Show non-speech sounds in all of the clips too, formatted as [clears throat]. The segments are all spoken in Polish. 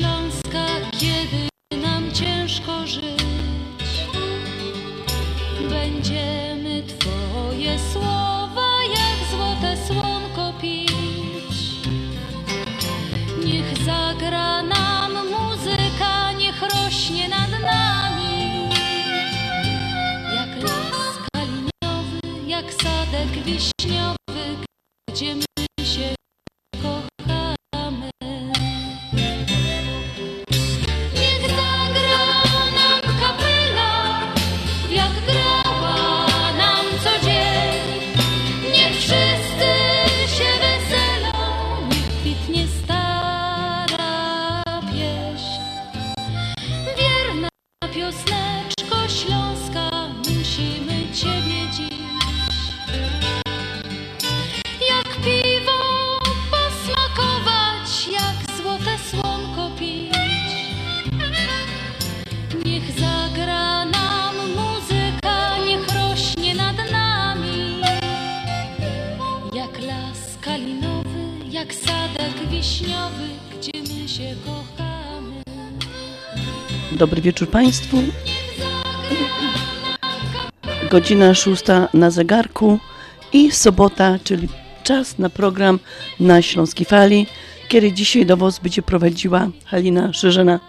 long wieczór Państwu. Godzina szósta na zegarku i sobota, czyli czas na program na Śląskiej Fali, kiedy dzisiaj do Was będzie prowadziła Halina Szerzena.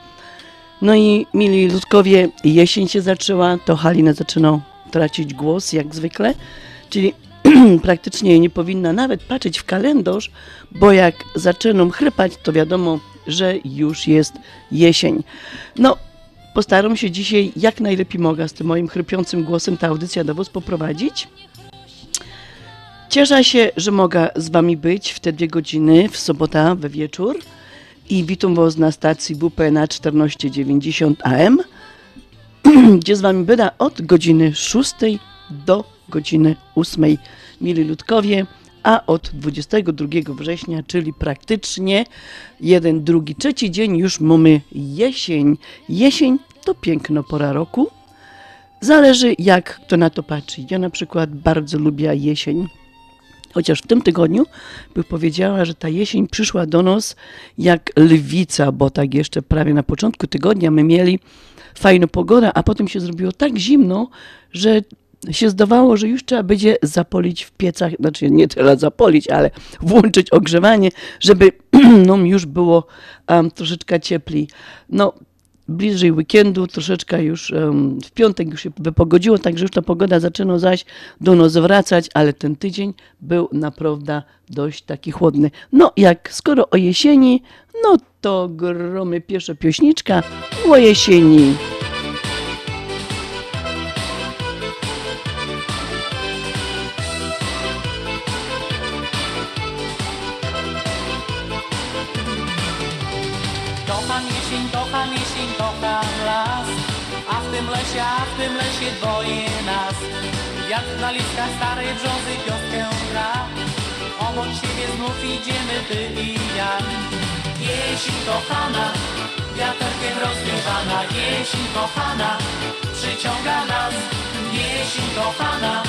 No i mili ludkowie, jesień się zaczęła, to Halina zaczyna tracić głos jak zwykle, czyli [clears throat] praktycznie nie powinna nawet patrzeć w kalendarz, bo jak zaczną chrypać, to wiadomo, że już jest jesień. No, postaram się dzisiaj jak najlepiej mogę z tym moim chrypiącym głosem ta audycja do Was poprowadzić. Cieszę się, że mogę z Wami być w te dwie godziny w sobota we wieczór i witam Was na stacji WP na 1490 AM, gdzie z Wami będę od godziny 6 do godziny 8, mili ludkowie, a od 22 września, czyli praktycznie jeden, drugi, trzeci dzień już mamy jesień. Jesień to piękna pora roku. Zależy jak kto na to patrzy. Ja na przykład bardzo lubię jesień. Chociaż w tym tygodniu by powiedziała, że ta jesień przyszła do nas jak lwica, bo tak jeszcze prawie na początku tygodnia my mieli fajną pogodę, a potem się zrobiło tak zimno, że się zdawało, że już trzeba będzie zapolić w piecach, znaczy nie tyle zapolić, ale włączyć ogrzewanie, żeby [clears throat] nam już było um, troszeczkę cieplej. No, bliżej weekendu, troszeczkę już um, w piątek już się wypogodziło, także już ta pogoda zaczyna zaś do nas wracać, ale ten tydzień był naprawdę dość taki chłodny. No, jak skoro o jesieni, no to gromy pierwsza piośniczka o jesieni. W tym lesie, a w tym lesie dwoje nas. Wiatr na listach starej brzozy piątkę gra. Obok siebie znów idziemy ty i ja. Jesień kochana, wiaterkiem rozwiewana Jesień kochana, przyciąga nas. Jesień kochana,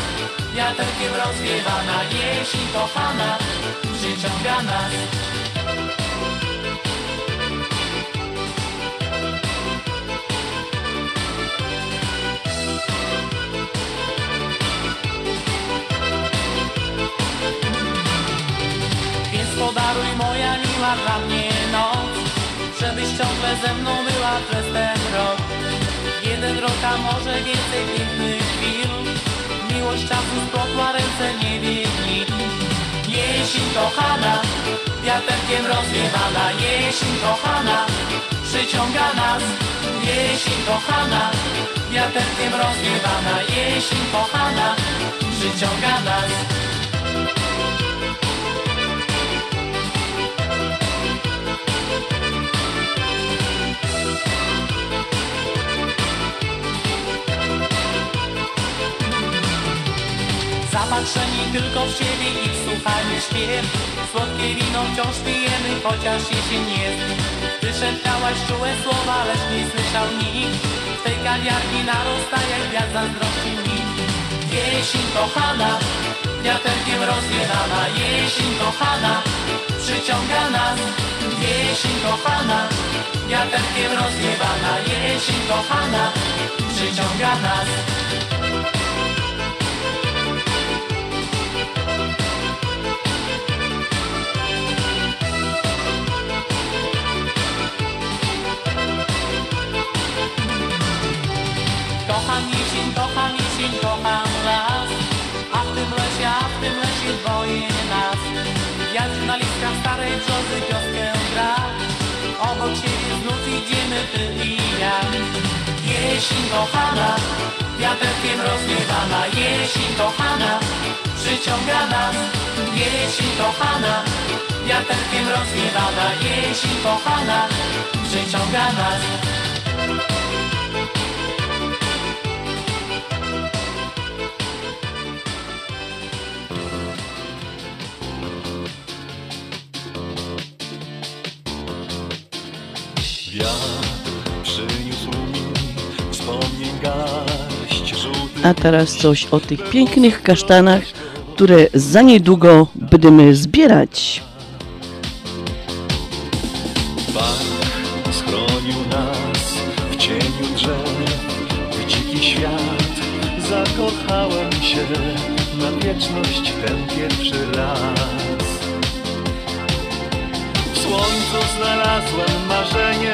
wiaterkiem rozwiewana Jesień kochana, przyciąga nas dla mnie noc Żebyś ciągle ze mną była przez ten rok. Jeden rok, a może więcej pięknych chwil Miłość czasu splotła ręce nie biegli Jesień kochana, wiaterkiem rozwiewana. Jesień kochana, przyciąga nas. Jesień kochana, wiaterkiem rozwiewana. Jesień kochana, przyciąga nas Zapatrzeni tylko w siebie i wsłuchani w śpiew. Słodkie wino wciąż pijemy, chociaż jesień jest. Ty czułe słowa, lecz nie słyszał nikt. W tej kawiarni narasta jak wiatr zazdrości mi. Jesień kochana, wiaterkiem rozwiewana Jesień kochana, przyciąga nas. Jesień kochana, wiaterkiem rozwiewana. Jesień kochana, przyciąga nas Kocham jesień, kocham jesień, kocham las A w tym lesie, a w tym lesie dwoje nas Wiatr na listkach starej brzozy wioskę gra Obok siebie znów idziemy ty i ja Jesień kochana, wiaterkiem rozwiewana Jesień kochana, przyciąga nas Jesień kochana, wiaterkiem rozwiewana Jesień kochana, przyciąga nas A teraz coś o tych pięknych kasztanach, które za niedługo będziemy zbierać. Park schronił nas w cieniu drzew. W dziki świat zakochałem się. Na wieczność ten pierwszy raz znalazłem marzenie.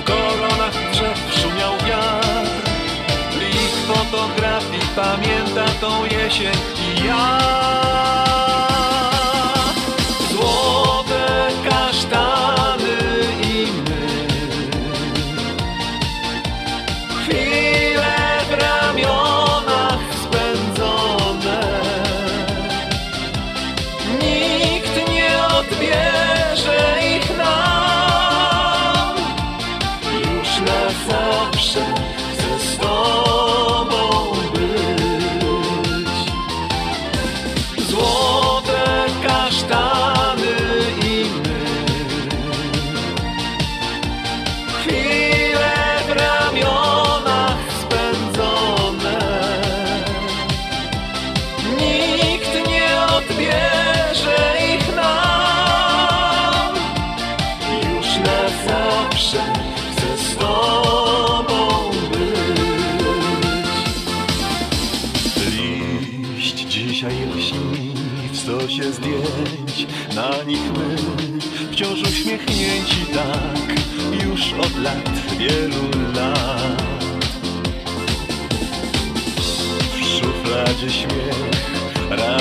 W koronach drzew szumiał wiatr. Plik fotografii pamięta tą jesień i ja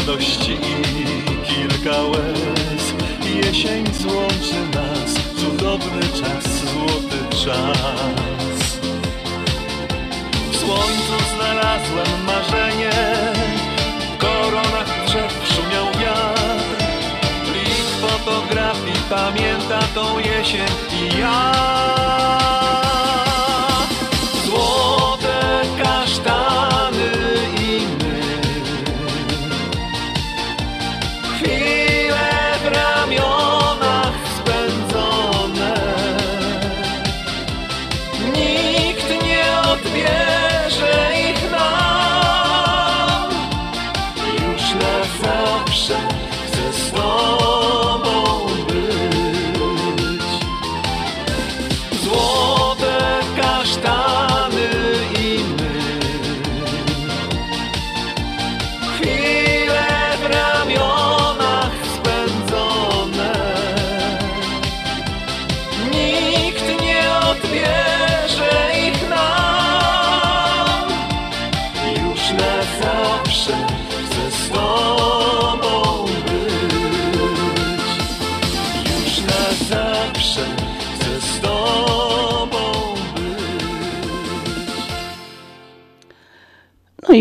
radości i kilka łez. Jesień złączy nas, cudowny czas, złoty czas. W słońcu znalazłem marzenie. W koronach drzew szumiał wiatr. Plik fotografii pamięta tą jesień i ja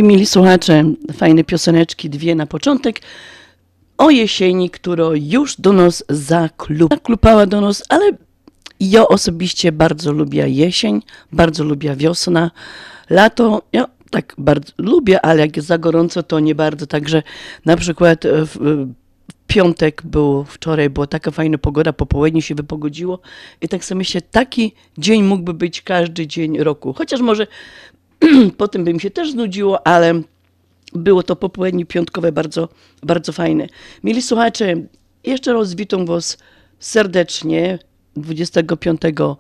mili słuchacze, fajne pioseneczki, dwie na początek. O jesieni, która już do nas zaklu- zaklupała do nas, ale ja osobiście bardzo lubię jesień, bardzo lubię wiosna. Lato, ja tak bardzo lubię, ale jak jest za gorąco, to nie bardzo. Także na przykład w, w piątek był, wczoraj była taka fajna pogoda, po południu się wypogodziło i tak sobie myślę, taki dzień mógłby być każdy dzień roku. Chociaż może [clears throat] potem by mi się też znudziło, ale było to popołudnie piątkowe bardzo, bardzo fajne. Mili słuchacze, jeszcze raz witam Was serdecznie 25 a,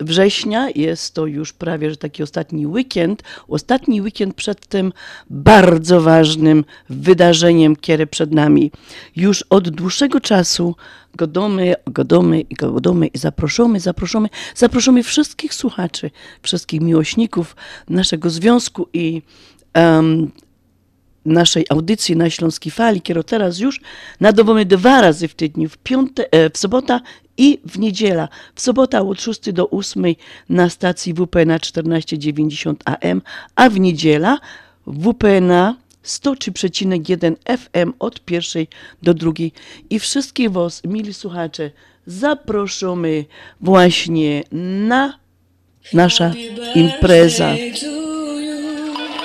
września. Jest to już prawie, że taki ostatni weekend. Ostatni weekend przed tym bardzo ważnym wydarzeniem, które przed nami. Już od dłuższego czasu godomy, godomy i godomy i zaproszamy, zaproszamy, zaproszamy wszystkich słuchaczy, wszystkich miłośników naszego związku i em, naszej audycji na Śląskiej Fali, kiedy teraz już nadawamy dwa razy w tygodniu, w, piąte, e, w sobota i w niedziela. W sobota od 6 do 8 na stacji WP na 1490 AM, a w niedziela WP na 103,1 FM od pierwszej do drugiej. I wszystkich Was, mili słuchacze, zapraszamy właśnie na nasza impreza.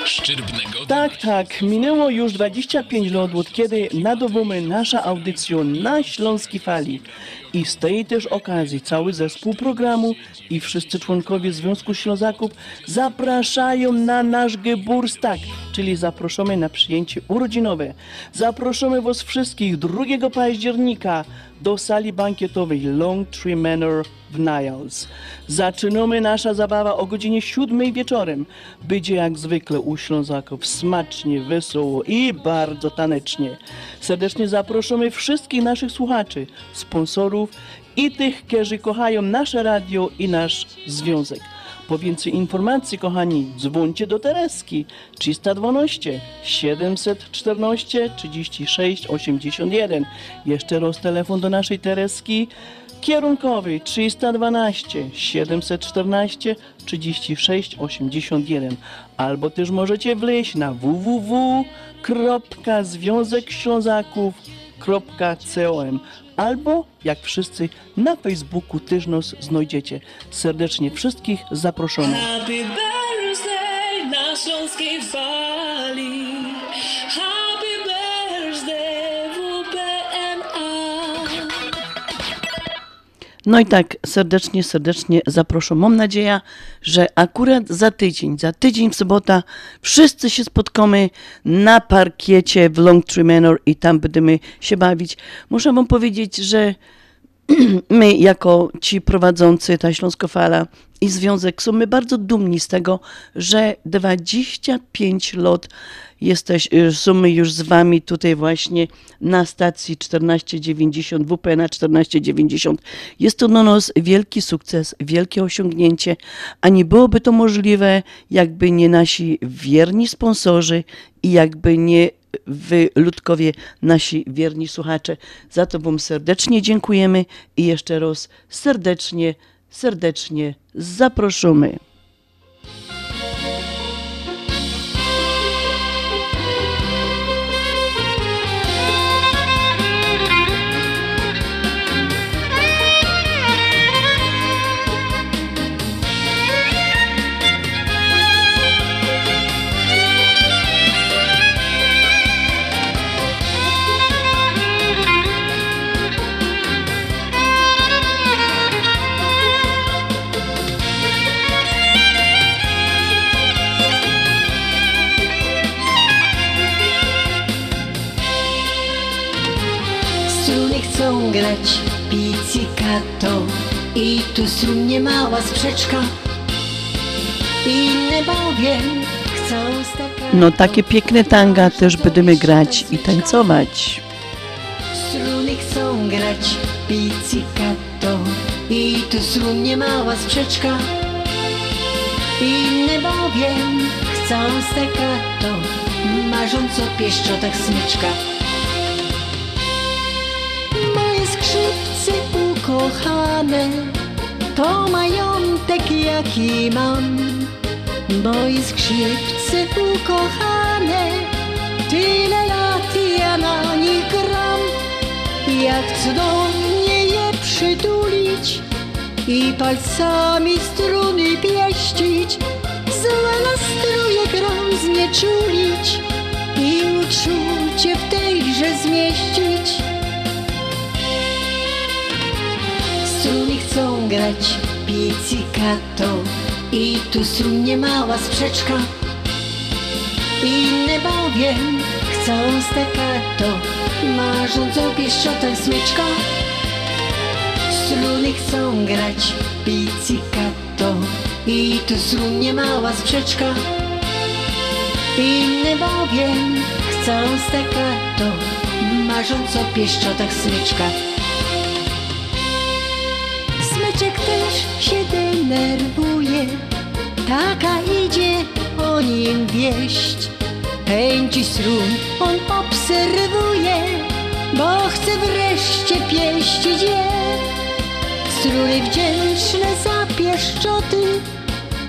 Szczyrbnego Tak, tak. Minęło już 25 lat od kiedy nadawamy nasza audycję na Śląskiej Fali. I z tej też okazji cały zespół programu i wszyscy członkowie Związku Ślązaków zapraszają na nasz Geburstag, czyli zapraszamy na przyjęcie urodzinowe. Zapraszamy Was wszystkich 2 października do sali bankietowej Long Tree Manor w Niles. Zaczynamy nasza zabawa o godzinie 7 wieczorem. Będzie jak zwykle u Ślązaków smacznie, wesoło i bardzo tanecznie. Serdecznie zapraszamy wszystkich naszych słuchaczy, sponsorów i tych, którzy kochają nasze radio i nasz związek. Po więcej informacji, kochani, dzwońcie do Tereski. 312 714 36 81. Jeszcze raz telefon do naszej Tereski. Kierunkowy 312 714 36 81 albo też możecie wleźć na www.związekślązaków.com albo jak wszyscy na Facebooku też znajdziecie. Serdecznie wszystkich zaproszony. Happy birthday na Śląskiej Fali. No i tak serdecznie, serdecznie zapraszam. Mam nadzieję, że akurat za tydzień, za tydzień w sobota wszyscy się spotkamy na parkiecie w Long Tree Manor i tam będziemy się bawić. Muszę wam powiedzieć, że [clears throat] my jako ci prowadzący ta Śląskofala i Związek są bardzo dumni z tego, że 25 lat jesteś, y, są my już z wami tutaj właśnie na stacji 1490, WP na 1490. Jest to dla nas wielki sukces, wielkie osiągnięcie, a nie byłoby to możliwe, jakby nie nasi wierni sponsorzy i jakby nie wy, ludkowie, nasi wierni słuchacze. Za to Wam serdecznie dziękujemy i jeszcze raz serdecznie, serdecznie zapraszamy. Grać pizzicato I tu mała sprzeczka Inne bowiem chcą staccato No takie piękne tanga też będziemy grać i tańcować. Struny chcą grać pizzicato I tu strunnie mała sprzeczka Inne bowiem chcą staccato Marząc o pieszczotach smyczka Skrzypce ukochane. To majątek jaki mam Moje skrzypce ukochane. Tyle lat ja na nich gram Jak cudownie je przytulić I palcami struny pieścić. Złe nastroje grą znieczulić i uczucie w tejże zmieścić. Struny chcą grać pizzicato i tu strunie mała sprzeczka. Inne bowiem chcą staccato, marząc o pieszczotach smyczka. Struny chcą grać pizzicato i tu strunie mała sprzeczka. Inne bowiem chcą staccato, marząc o pieszczotach smyczka. Denerwuje, taka idzie o nim wieść. Pędzi strun on obserwuje, bo chce wreszcie pieścić je. Struny wdzięczne za pieszczoty,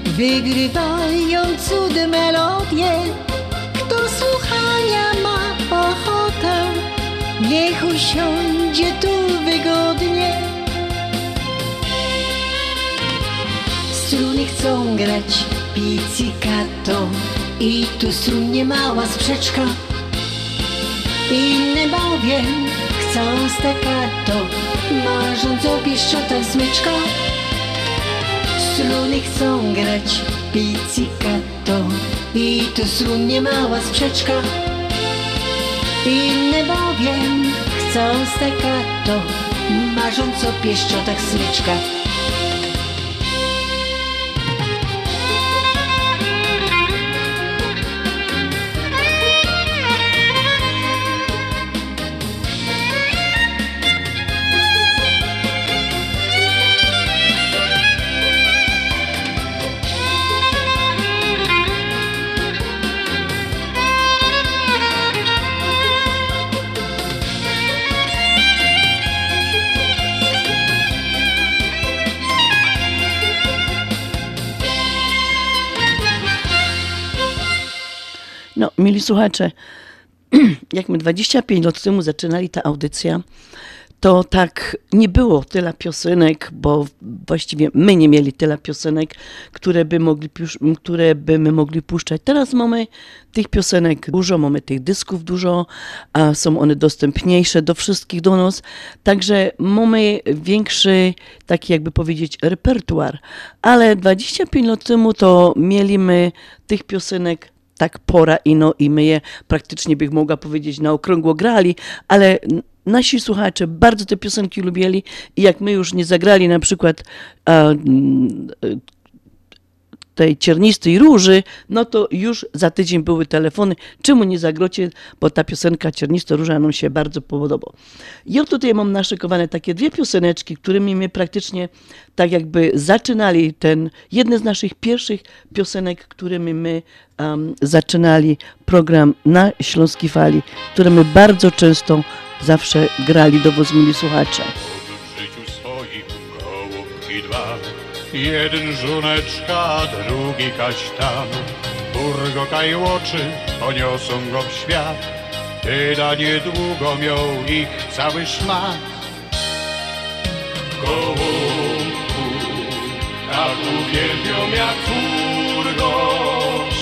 wygrywają cud melodie. Kto słuchania ma ochotę, niech usiądzie tu wygodnie. Chcą grać pizzicato i tu strunie mała sprzeczka. Inne bowiem chcą staccato, marząc o pieszczotach smyczka. Struny chcą grać pizzicato i tu strunie mała sprzeczka. Inne bowiem chcą staccato, marząc o pieszczotach smyczka. Słuchacze, [clears throat] jak my 25 lat temu zaczynali ta audycja, to tak nie było tyle piosenek, bo właściwie my nie mieli tyle piosenek, które by, mogli, które by my mogli puszczać. Teraz mamy tych piosenek dużo, mamy tych dysków dużo, a są one dostępniejsze do wszystkich do nas, także mamy większy, taki jakby powiedzieć, repertuar. Ale 25 lat temu to mieliśmy tych piosenek tak pora ino i my je praktycznie bych mogła powiedzieć na okrągło grali, ale nasi słuchacze bardzo te piosenki lubili i jak my już nie zagrali na przykład tej ciernistej róży, no to już za tydzień były telefony, czemu nie zagrocie, bo ta piosenka Ciernista Róża nam się bardzo podoba. Ja tutaj mam naszykowane takie dwie pioseneczki, którymi my praktycznie tak jakby zaczynali ten, jedne z naszych pierwszych piosenek, którymi my um, zaczynali program na Śląskiej Fali, które my bardzo często zawsze grali do mili słuchacze. w życiu swoim gołąbki dwa. Jeden żoneczka, drugi kasztan. Burgo kajłoczy, poniosą go w świat. Tyda niedługo miał ich cały szmat. Gołąbku, tak uwielbią jak furgosz.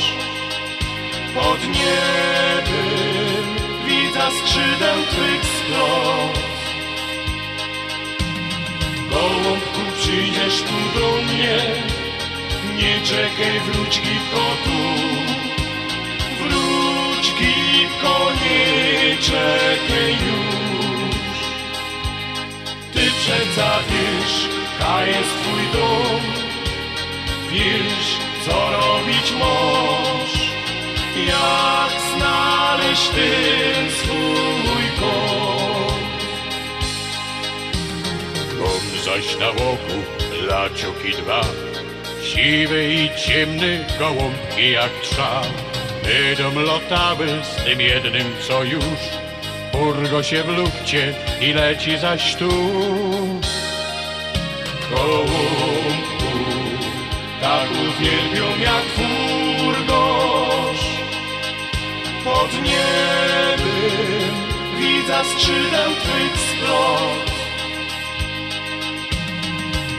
Pod niebem widza skrzydeł twych splot. Gołąbku, przyjdziesz tu do mnie, nie czekaj, wróć gipko tu. Wróć gipko, nie czekaj już. Ty przeca wiesz, ka jest twój dom, wiesz, co robić możesz, jak znaleźć ten swój kąt. Zaś na łoku, lacioki dwa, siwy i ciemny, gołąbki jak trza. Będą lotały z tym jednym, co już Urgo się w lufcie i leci zaś tu. Gołąbku, tak uwielbią jak furgosz. Pod niebem widza skrzydeł twych splot.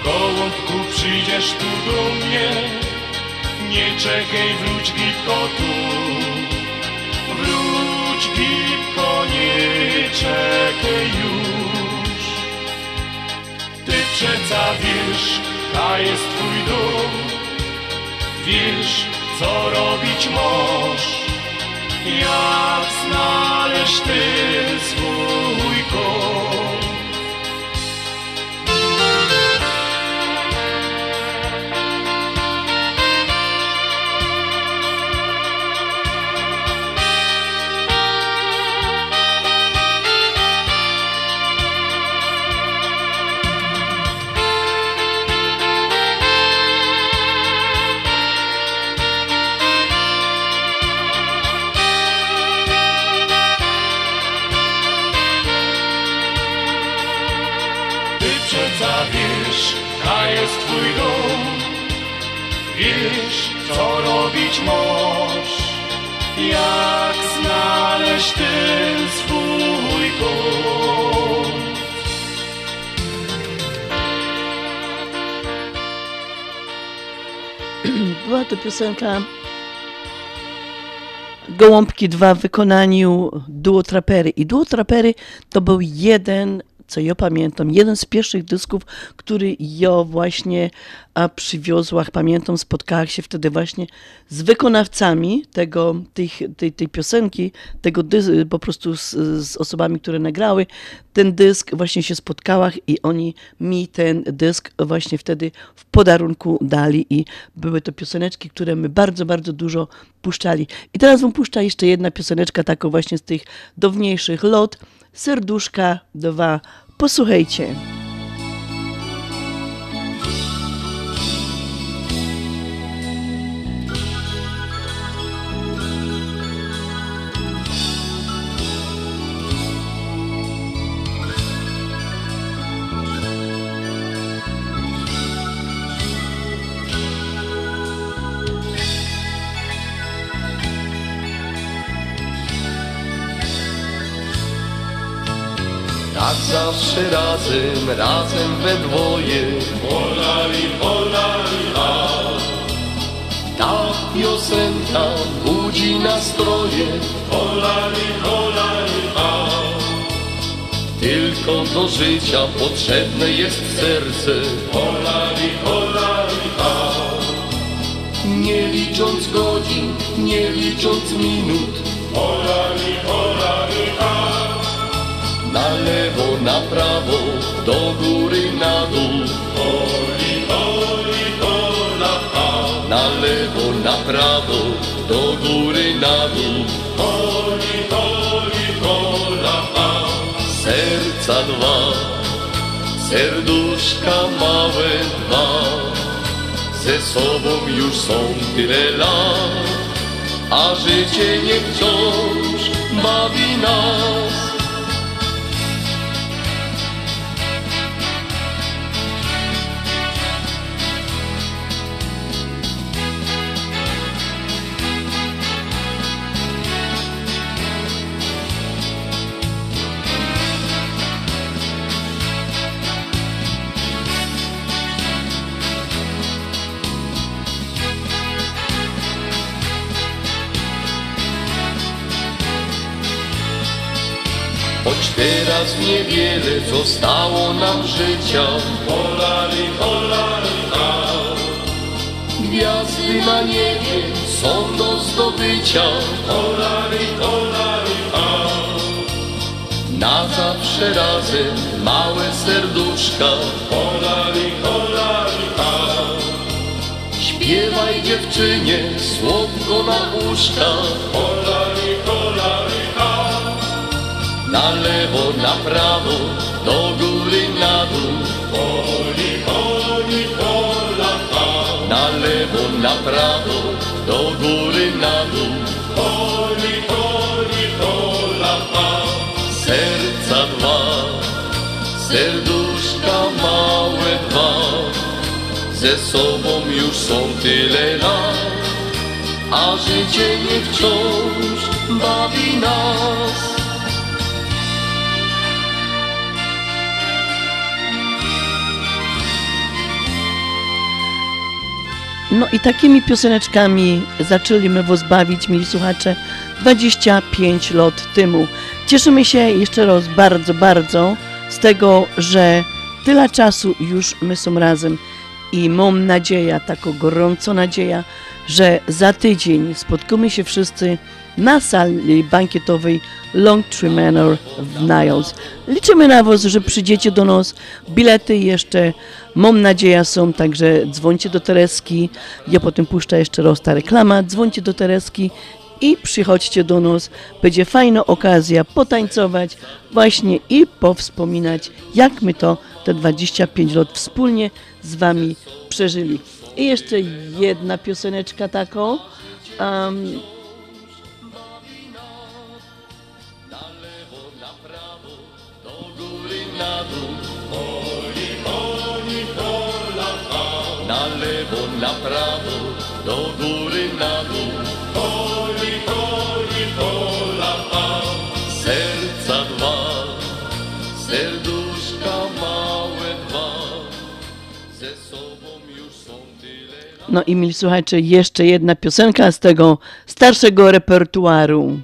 Gołąbku, przyjdziesz tu do mnie, Nie czekaj, wróć Gipko tu. Wróć Gipko, nie czekaj już. Ty przeca wiesz, a jest twój dom. Wiesz, co robić możesz. Jak znaleźć ty swój kąt. Jest twój dom. Wiesz, co robić możesz. Jak znaleźć ten swój kąt. [clears throat] Była to piosenka Gołąbki 2 w wykonaniu Duo Trapery. I Duo Trapery to był jeden, co ja pamiętam, jeden z pierwszych dysków, który ja właśnie a, przywiozła. Pamiętam, spotkałam się wtedy właśnie z wykonawcami tego, tych, tej, tej piosenki, tego dys- po prostu z, z osobami, które nagrały ten dysk. Właśnie się spotkałam i oni mi ten dysk właśnie wtedy w podarunku dali i były to pioseneczki, które my bardzo, bardzo dużo puszczali. I teraz wam puszcza jeszcze jedna pioseneczka, taką właśnie z tych dawniejszych lot. Serduszka 2. Posłuchajcie. Razem, we dwoje. Polali, polali, a Ta piosenka budzi nastroje. Polali, polali, a Tylko do życia potrzebne jest serce. Polali, polali, a Nie licząc godzin, nie licząc minut. Polali, polali, a na lewo, na prawo, do góry, na dół. Oli, oli, ola, a. Na lewo, na prawo, do góry, na dół. Oli, oli, ola, a. Serca dwa, serduszka małe dwa, ze sobą już są tyle lat, a życie nie wciąż bawi nas. Choć teraz niewiele zostało nam życia. Polali, a Gwiazdy na niebie są do zdobycia. Polali, a Na zawsze razem małe serduszka. Polali, a Śpiewaj dziewczynie słodko na uszka a na lewo, na prawo, do góry, na dół. Poli, poli, pola, a. Na lewo, na prawo, do góry, na dół. Poli, poli, pola, a. Serca dwa, serduszka małe dwa, ze sobą już są tyle lat, a życie nie wciąż bawi nas. No i takimi pioseneczkami zaczęliśmy was bawić, mili słuchacze, 25 lat temu. Cieszymy się jeszcze raz bardzo, bardzo z tego, że tyle czasu już my są razem i mam nadzieję, taką gorąco nadzieję, że za tydzień spotkamy się wszyscy na sali bankietowej Longtree Manor w Niles. Liczymy na Was, że przyjdziecie do nas. Bilety jeszcze, mam nadzieję, są, także dzwońcie do Tereski. Ja potem puszczę jeszcze raz ta reklama. Dzwońcie do Tereski i przychodźcie do nas. Będzie fajna okazja potańcować właśnie i powspominać, jak my to te 25 lat wspólnie z Wami przeżyli. I jeszcze jedna pioseneczka taką. Um, na dół. Oli, oli, hola, Na lewo, na prawo, do góry, na dół. Oli, oli, hola, Serca dwa, serduszka małe dwa, ze sobą już są tyle no i mili słuchacze, jeszcze jedna piosenka z tego starszego repertuaru.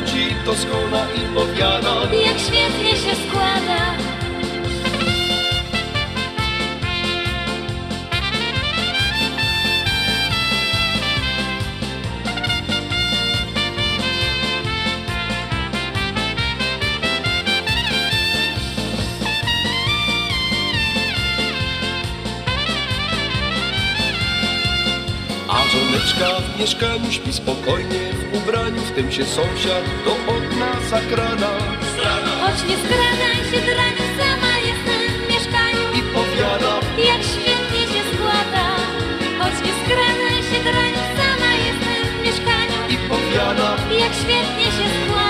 Wróci to skona i powiada. Jak świetnie się składa żoneczka w mieszkaniu śpi spokojnie W ubraniu w tym się sąsiad do okna zakrada Choć nie skradaj się draniu Sama jestem w mieszkaniu. I powiada. Jak świetnie się składa. Choć nie skradaj się draniu Sama jestem w mieszkaniu. I powiada. Jak świetnie się składa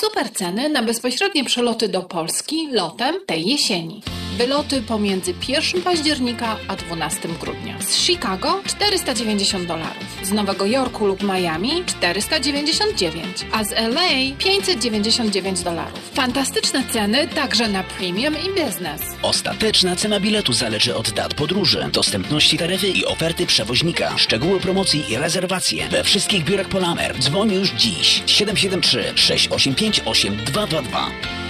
Super ceny na bezpośrednie przeloty do Polski lotem tej jesieni. Wyloty pomiędzy 1 października a 12 grudnia. Z Chicago 490 dolarów. Z Nowego Jorku lub Miami 499, a z LA 599 dolarów. Fantastyczne ceny także na premium i business. Ostateczna cena biletu zależy od dat podróży, dostępności taryfy i oferty przewoźnika. Szczegóły promocji i rezerwacje we wszystkich biurach Polamer. Dzwoń już dziś 773 685 8222.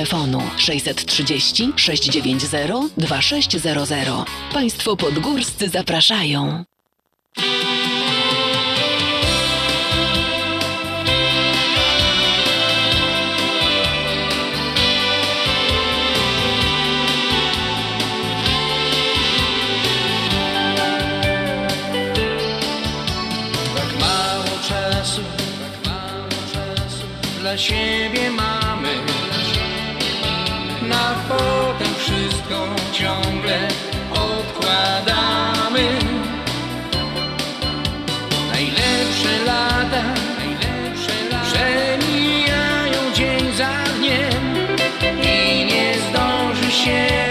630 690 2600. Państwo podgórscy zapraszają. Tak tak dla siebie mamy. Ciągle odkładamy. Najlepsze lata, najlepsze lata przemijają dzień za dniem i nie zdąży się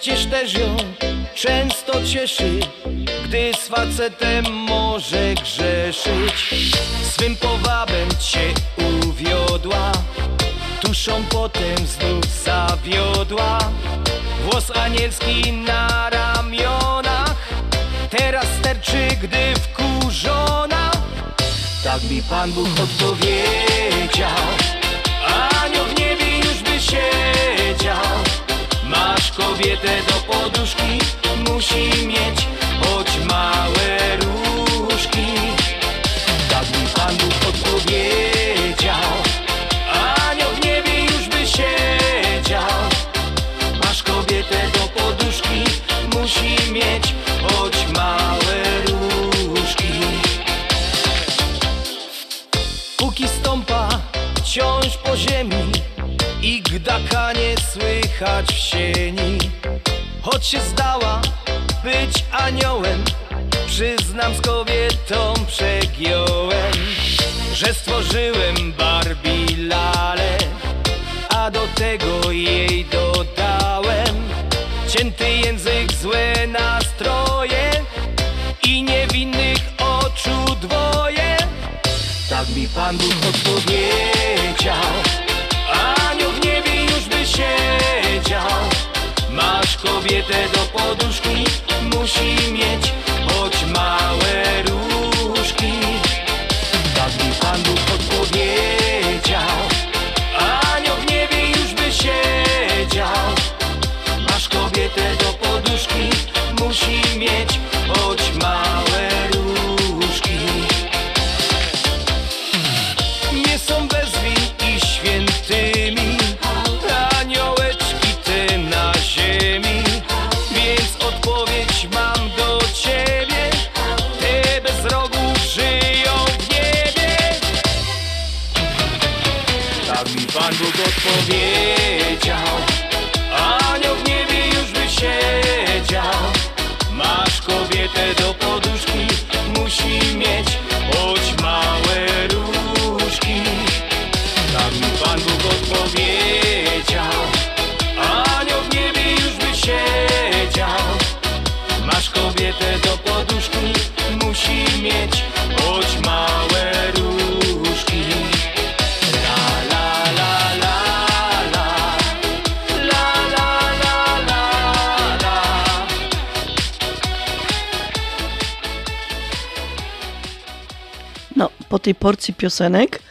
Przecież też ją często cieszy Gdy z facetem może grzeszyć. Swym powabem cię uwiodła Tuszą potem znów zawiodła. Włos anielski na ramionach Teraz sterczy, gdy wkurzona. Tak mi Pan Bóg odpowiedział. Anioł w niebie już by siedział Masz kobietę do poduszki Musi mieć choć małe różki. Tak mi Pan słychać w sieni. Choć się zdała być aniołem Przyznam z kobietą przegiąłem Że stworzyłem Barbie lalę A do tego jej dodałem Cięty język, złe nastroje I niewinnych oczu dwoje. Tak mi Pan Bóg odpowiedział kobietę do poduszki Musi mieć po tej porcji piosenek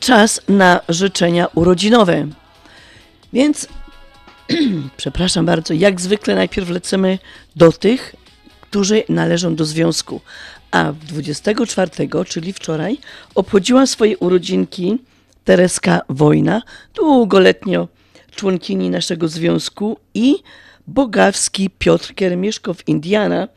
czas na życzenia urodzinowe. Więc, [clears throat] przepraszam bardzo, jak zwykle najpierw lecimy do tych, którzy należą do związku. A 24, czyli wczoraj, obchodziła swoje urodzinki Tereska Wojna, długoletnio członkini naszego związku i Bogawski Piotr, który mieszka w Indiana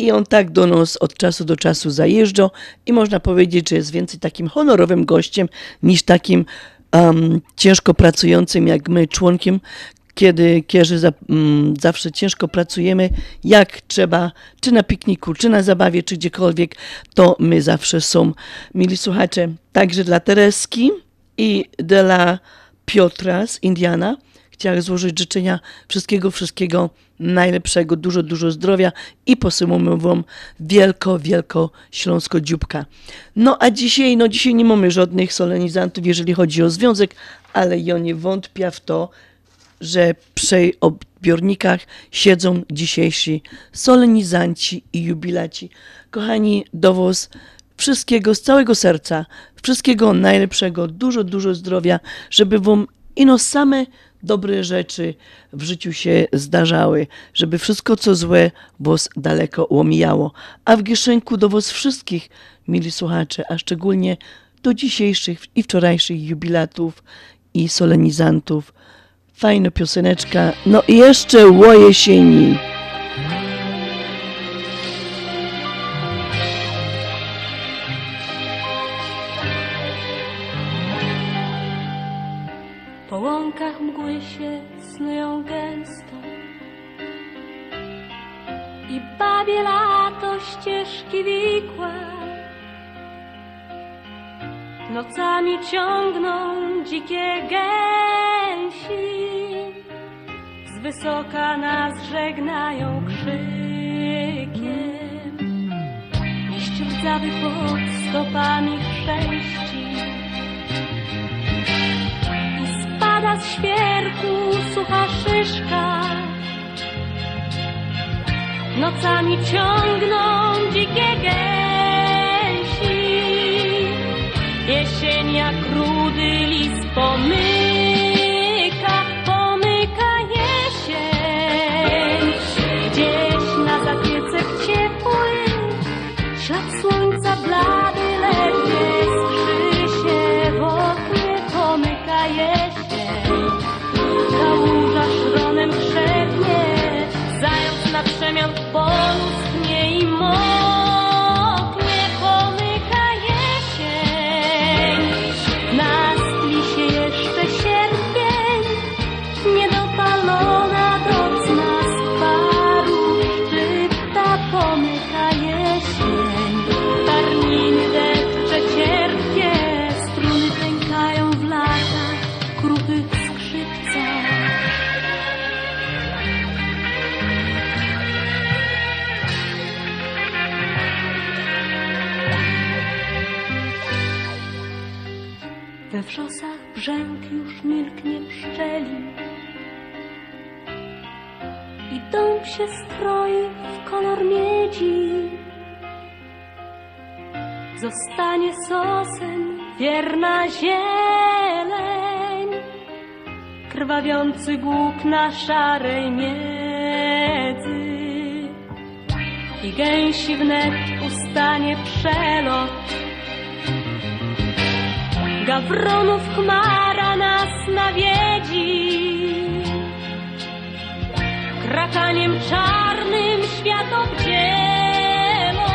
i on tak do nas od czasu do czasu zajeżdża i można powiedzieć, że jest więcej takim honorowym gościem niż takim um, ciężko pracującym jak my członkiem, kiedy, kiedy za, mm, zawsze ciężko pracujemy, jak trzeba, czy na pikniku, czy na zabawie, czy gdziekolwiek, to my zawsze są. Mili słuchacze, także dla Tereski i dla Piotra z Indiana chciałem złożyć życzenia wszystkiego, wszystkiego najlepszego, dużo, dużo zdrowia i posyłamy wam wielko, wielko śląsko dzióbka. No a dzisiaj, no dzisiaj nie mamy żadnych solenizantów, jeżeli chodzi o związek, ale ja nie wątpię w to, że przy odbiornikach siedzą dzisiejsi solenizanci i jubilaci. Kochani, do was wszystkiego z całego serca, wszystkiego najlepszego, dużo, dużo zdrowia, żeby wam ino same dobre rzeczy w życiu się zdarzały, żeby wszystko co złe was daleko łomijało. A w Gieszenku do was wszystkich, mili słuchacze, a szczególnie do dzisiejszych i wczorajszych jubilatów i solenizantów, fajna pioseneczka, no i jeszcze ło jesieni. Gęsto. I babie lato ścieżki wikłe. Nocami ciągną dzikie gęsi. Z wysoka nas żegnają krzykiem. Liść rdzawy pod stopami chrzęści spada z świerku sucha szyszka. Nocami ciągną dzikie gęsi. Jesień jak rudy lis pomyka, się stroi w kolor miedzi. Zostanie sosen wierna zieleń, krwawiący głuk na szarej miedzy. I gęsi wnet ustanie przelot, gawronów chmara nas nawiedzi. Krakaniem czarnym świat obdzielą,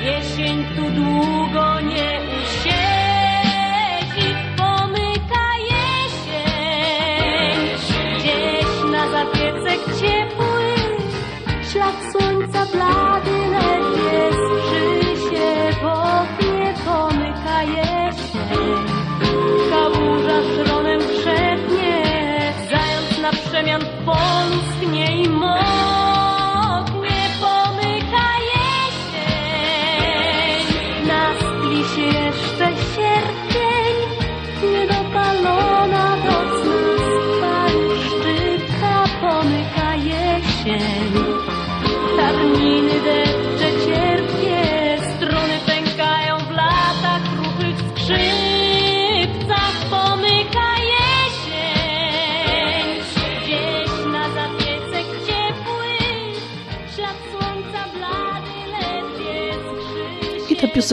jesień tu długo nie usiedzi, pomyka jesień. Gdzieś na zapiecek ciepły, ślad słońca blady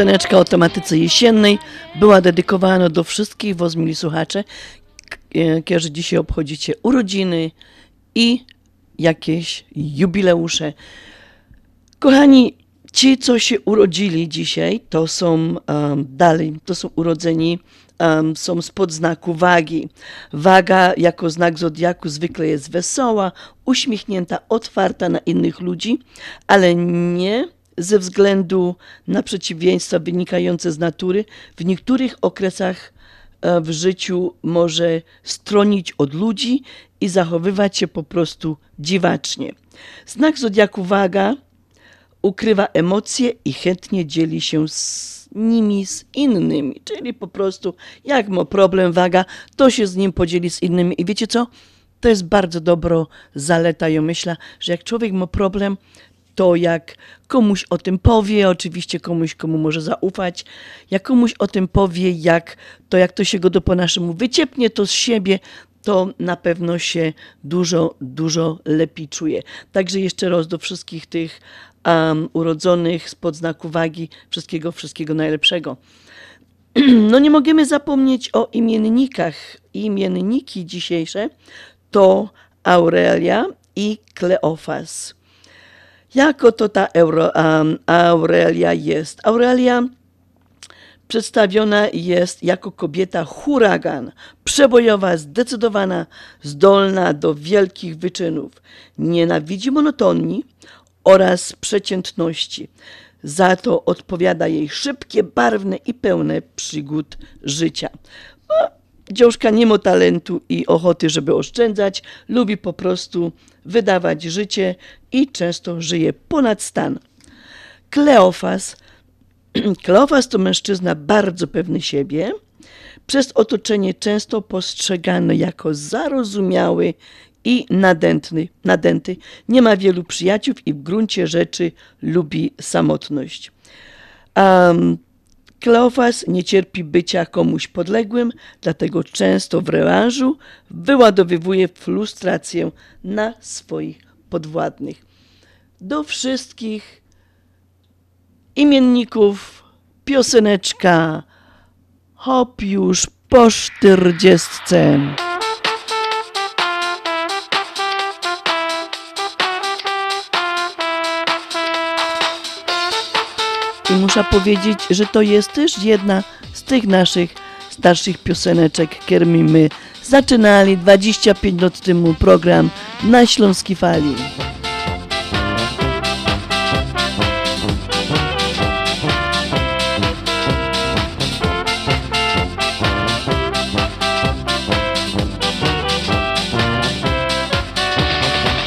pioseneczka o tematyce jesiennej była dedykowana do wszystkich was, mili słuchacze, e, którzy dzisiaj obchodzicie urodziny i jakieś jubileusze. Kochani, ci, co się urodzili dzisiaj, to są um, dalej, to są urodzeni, um, są spod znaku wagi. Waga jako znak zodiaku zwykle jest wesoła, uśmiechnięta, otwarta na innych ludzi, ale nie ze względu na przeciwieństwa wynikające z natury. W niektórych okresach e, w życiu może stronić od ludzi i zachowywać się po prostu dziwacznie. Znak zodiaku waga ukrywa emocje i chętnie dzieli się z nimi z innymi. Czyli po prostu, jak ma problem waga, to się z nim podzieli z innymi. I wiecie co? To jest bardzo dobra zaleta. Ja myślę, że jak człowiek ma problem, to jak komuś o tym powie, oczywiście komuś, komu może zaufać, jak komuś o tym powie, jak to, jak to się go do po naszemu wyciepnie to z siebie, to na pewno się dużo, dużo lepiej czuje. Także jeszcze raz do wszystkich tych um, urodzonych spod znaku wagi, wszystkiego, wszystkiego najlepszego. [clears throat] No nie możemy zapomnieć o imiennikach. Imienniki dzisiejsze to Aurelia i Kleofas. Jako to ta Euro, um, Aurelia jest? Aurelia przedstawiona jest jako kobieta huragan, przebojowa, zdecydowana, zdolna do wielkich wyczynów. Nienawidzi monotonii oraz przeciętności. Za to odpowiada jej szybkie, barwne i pełne przygód życia. No, dziążka nie ma talentu i ochoty, żeby oszczędzać, lubi po prostu wydawać życie i często żyje ponad stan. Kleofas [clears throat] Kleofas to mężczyzna bardzo pewny siebie, przez otoczenie często postrzegany jako zarozumiały i nadętny, nadęty. Nie ma wielu przyjaciół i w gruncie rzeczy lubi samotność. Um, Kleofas nie cierpi bycia komuś podległym, dlatego często w rewanżu wyładowywuje frustrację na swoich podwładnych. Do wszystkich imienników pioseneczka Hop już po czterdziestce. I muszę powiedzieć, że to jest też jedna z tych naszych starszych pioseneczek, którymi my. Zaczynali 25 lat temu program na Śląskiej Fali.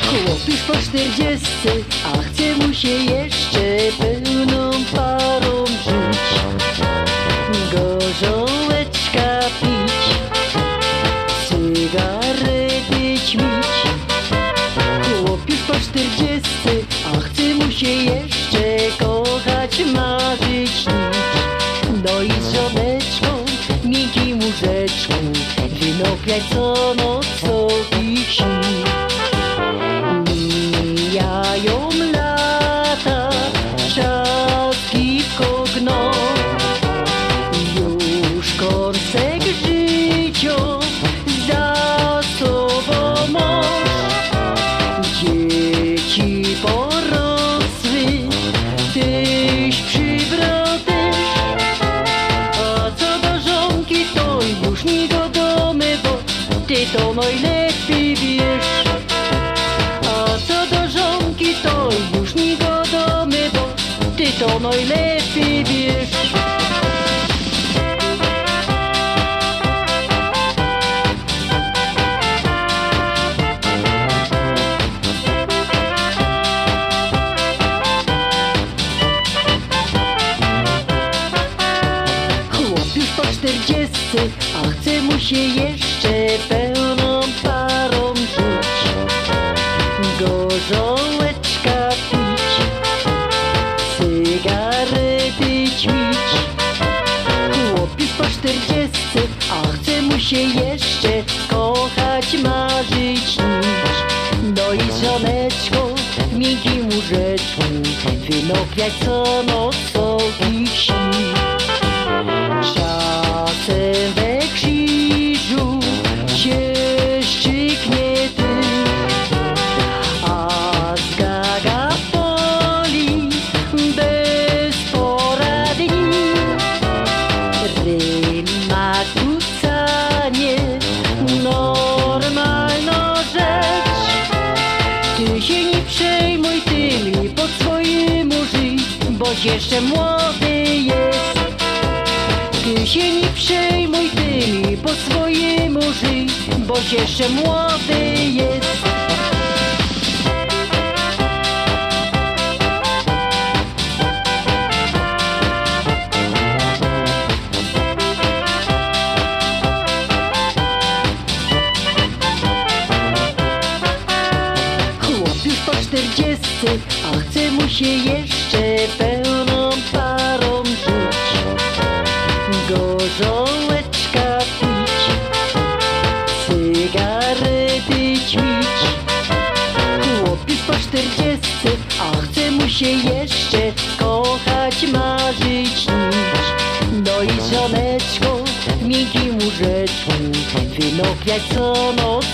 Chłop już po czterdziestce, a chce mu się jeszcze No i z żoneczką, miękkim łóżeczku, wynopiać co wynopiać co noc boś jeszcze młody jest. Chłop już po czterdziestce, a chce mu się jeszcze wynopiać co noc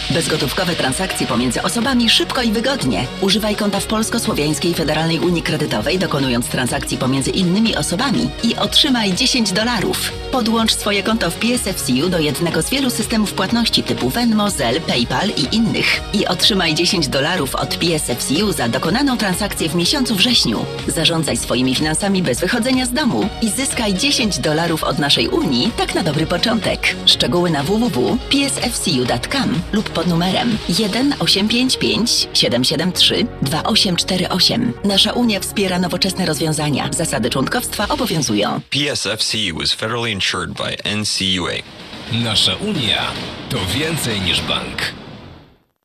Bezgotówkowe transakcje pomiędzy osobami szybko i wygodnie. Używaj konta w Polsko-Słowiańskiej Federalnej Unii Kredytowej, dokonując transakcji pomiędzy innymi osobami i otrzymaj 10 dolarów. Podłącz swoje konto w PSFCU do jednego z wielu systemów płatności typu Venmo, Zelle, PayPal i innych i otrzymaj 10 dolarów od PSFCU za dokonaną transakcję w miesiącu wrześniu. Zarządzaj swoimi finansami bez wychodzenia z domu i zyskaj 10 dolarów od naszej Unii, tak na dobry początek. Szczegóły na www.psfcu.com lub pod numerem 1 855 773 2848. Nasza Unia wspiera nowoczesne rozwiązania. Zasady członkowstwa obowiązują. PSFCU is federally insured by NCUA. Nasza Unia to więcej niż bank.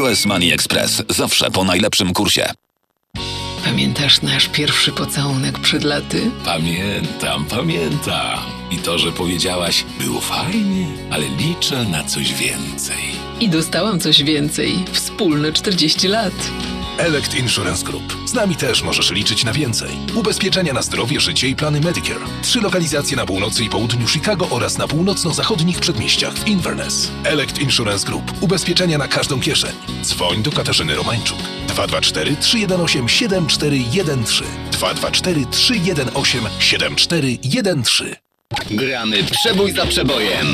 US Money Express zawsze po najlepszym kursie. Pamiętasz nasz pierwszy pocałunek przed laty? Pamiętam, pamiętam. I to, że powiedziałaś, było fajnie, ale liczę na coś więcej. I dostałam coś więcej. Wspólne 40 lat. Elect Insurance Group. Z nami też możesz liczyć na więcej. Ubezpieczenia na zdrowie, życie i plany Medicare. Trzy lokalizacje na północy i południu Chicago oraz na północno-zachodnich przedmieściach w Inverness. Elect Insurance Group. Ubezpieczenia na każdą kieszeń. Dzwoń do Katarzyny Romańczuk. 224 318 7413 224 318 7413 Gramy przebój za przebojem.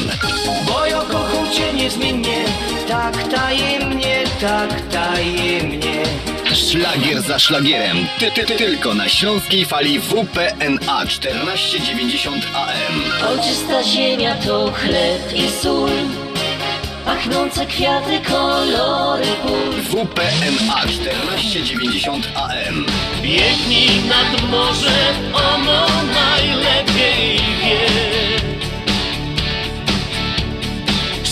Bo ja kocham cię niezmiennie, tak tajemnie, tak tajemnie. Szlagier za szlagierem. Ty, ty, ty, tylko na śląskiej fali WPNA 1490 AM. O czysta ziemia to chleb i sól, pachnące kwiaty, kolory pól. WPNA 1490 AM. Biegnij nad morze, ono najlepiej wie.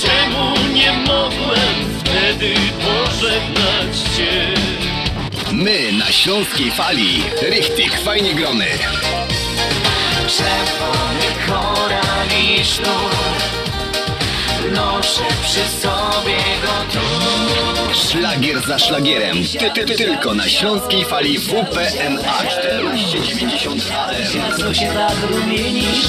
Czemu nie mogłem wtedy pożegnać cię? My na śląskiej fali. Richtig, fajnie grony. Czerwony koral i sznur Noszę przy sobie go tu Szlagier za szlagierem. Ty, ty, ty, tylko na śląskiej fali WPNA 1490 AM. Co się tak rumienisz?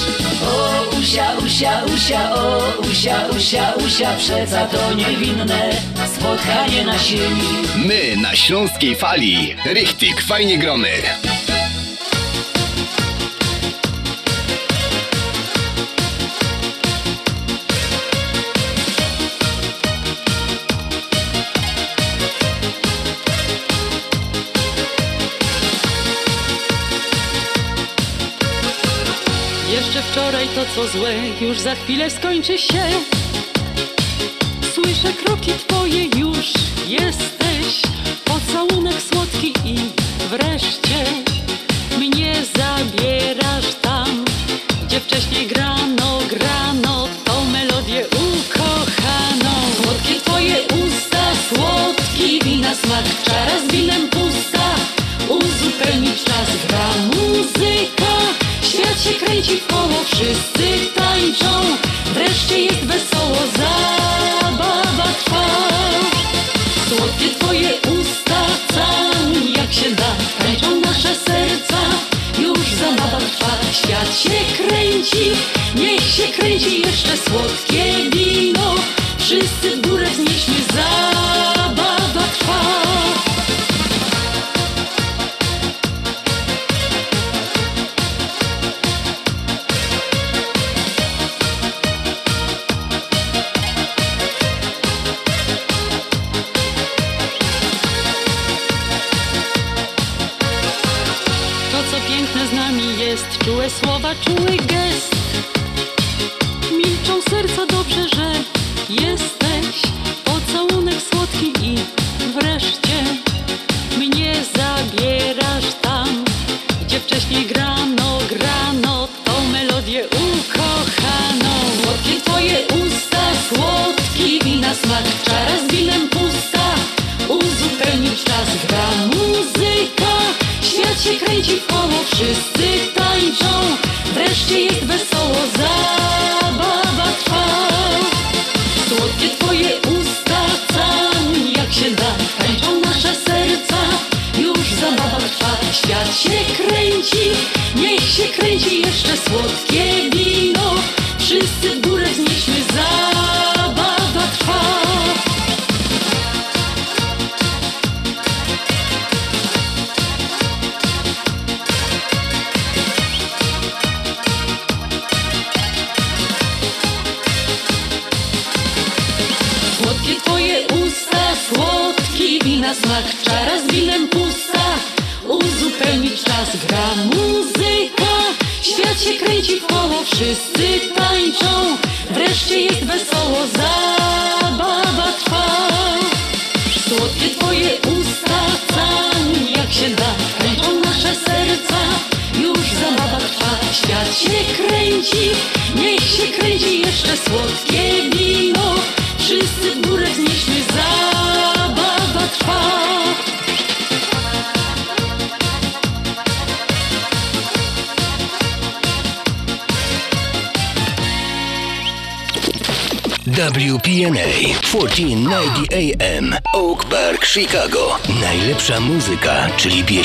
O usia, usia, usia, o usia, usia, usia, przeca to niewinne spotkanie na sieni. My na śląskiej fali. Richtig, fajnie grony. To co złe, już za chwilę skończy się. Słyszę kroki twoje, już jesteś. Pocałunek słodki i wreszcie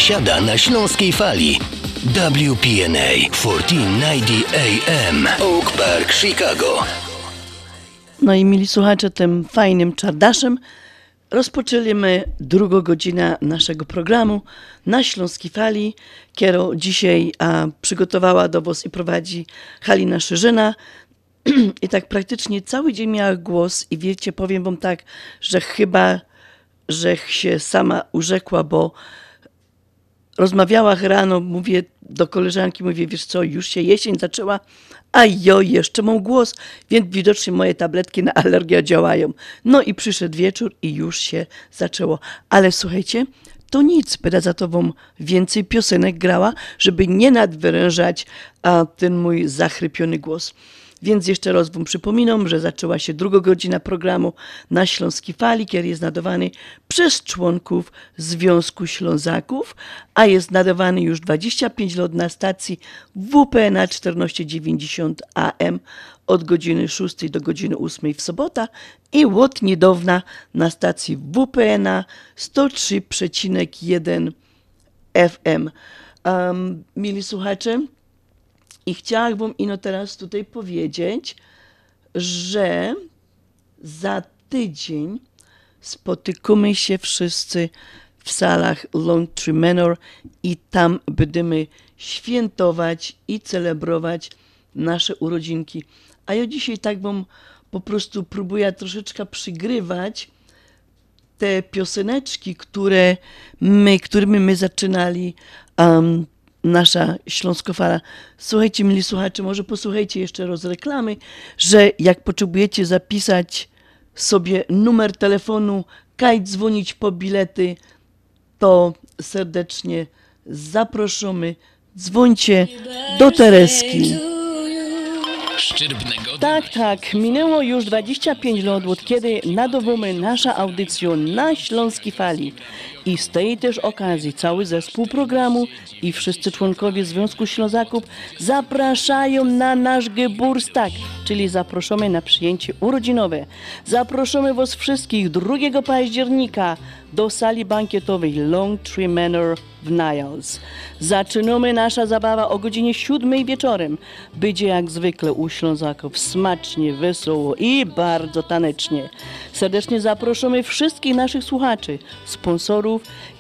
biesiada na śląskiej fali. WPNA 1490 AM Oak Park, Chicago. No i mili słuchacze, tym fajnym czardaszem rozpoczęliśmy drugą godzinę naszego programu na Śląskiej Fali, którą dzisiaj a, przygotowała do i prowadzi Halina Szyżyna. [clears throat] I tak praktycznie cały dzień miała głos i wiecie, powiem Wam tak, że chyba, że się sama urzekła, bo rozmawiała rano, mówię do koleżanki, mówię, wiesz co, już się jesień zaczęła, a jo, jeszcze mam głos, więc widocznie moje tabletki na alergię działają. No i przyszedł wieczór i już się zaczęło. Ale słuchajcie, to nic, będę za tobą więcej piosenek grała, żeby nie nadwyrężać a, ten mój zachrypiony głos. Więc jeszcze raz Wam przypominam, że zaczęła się druga godzina programu na Śląskiej Fali, który jest nadawany przez członków Związku Ślązaków, a jest nadawany już 25 lat na stacji WP na 1490 AM od godziny 6 do godziny 8 w sobota i od niedawna na stacji WPN 103,1 FM. Um, mili słuchacze, i chciałabym ino teraz tutaj powiedzieć, że za tydzień spotykamy się wszyscy w salach Longtree Manor i tam będziemy świętować i celebrować nasze urodzinki. A ja dzisiaj tak bym po prostu próbuję troszeczkę przygrywać te pioseneczki, które my, którymi my zaczynali um, nasza Śląskofala. Słuchajcie, mili słuchacze, może posłuchajcie jeszcze raz reklamy, że jak potrzebujecie zapisać sobie numer telefonu, kaj dzwonić po bilety, to serdecznie zapraszamy. Dzwońcie do Tereski. Tak, tak. Minęło już 25 lat, od kiedy nadawamy nasza audycja na Śląskiej Fali. I z tej też okazji cały zespół programu i wszyscy członkowie Związku Ślązaków zapraszają na nasz Geburstag, czyli zapraszamy na przyjęcie urodzinowe. Zapraszamy Was wszystkich 2 października do sali bankietowej Long Tree Manor w Niles. Zaczynamy nasza zabawa o godzinie 7 wieczorem. Będzie jak zwykle u Ślązaków smacznie, wesoło i bardzo tanecznie. Serdecznie zapraszamy wszystkich naszych słuchaczy, sponsorów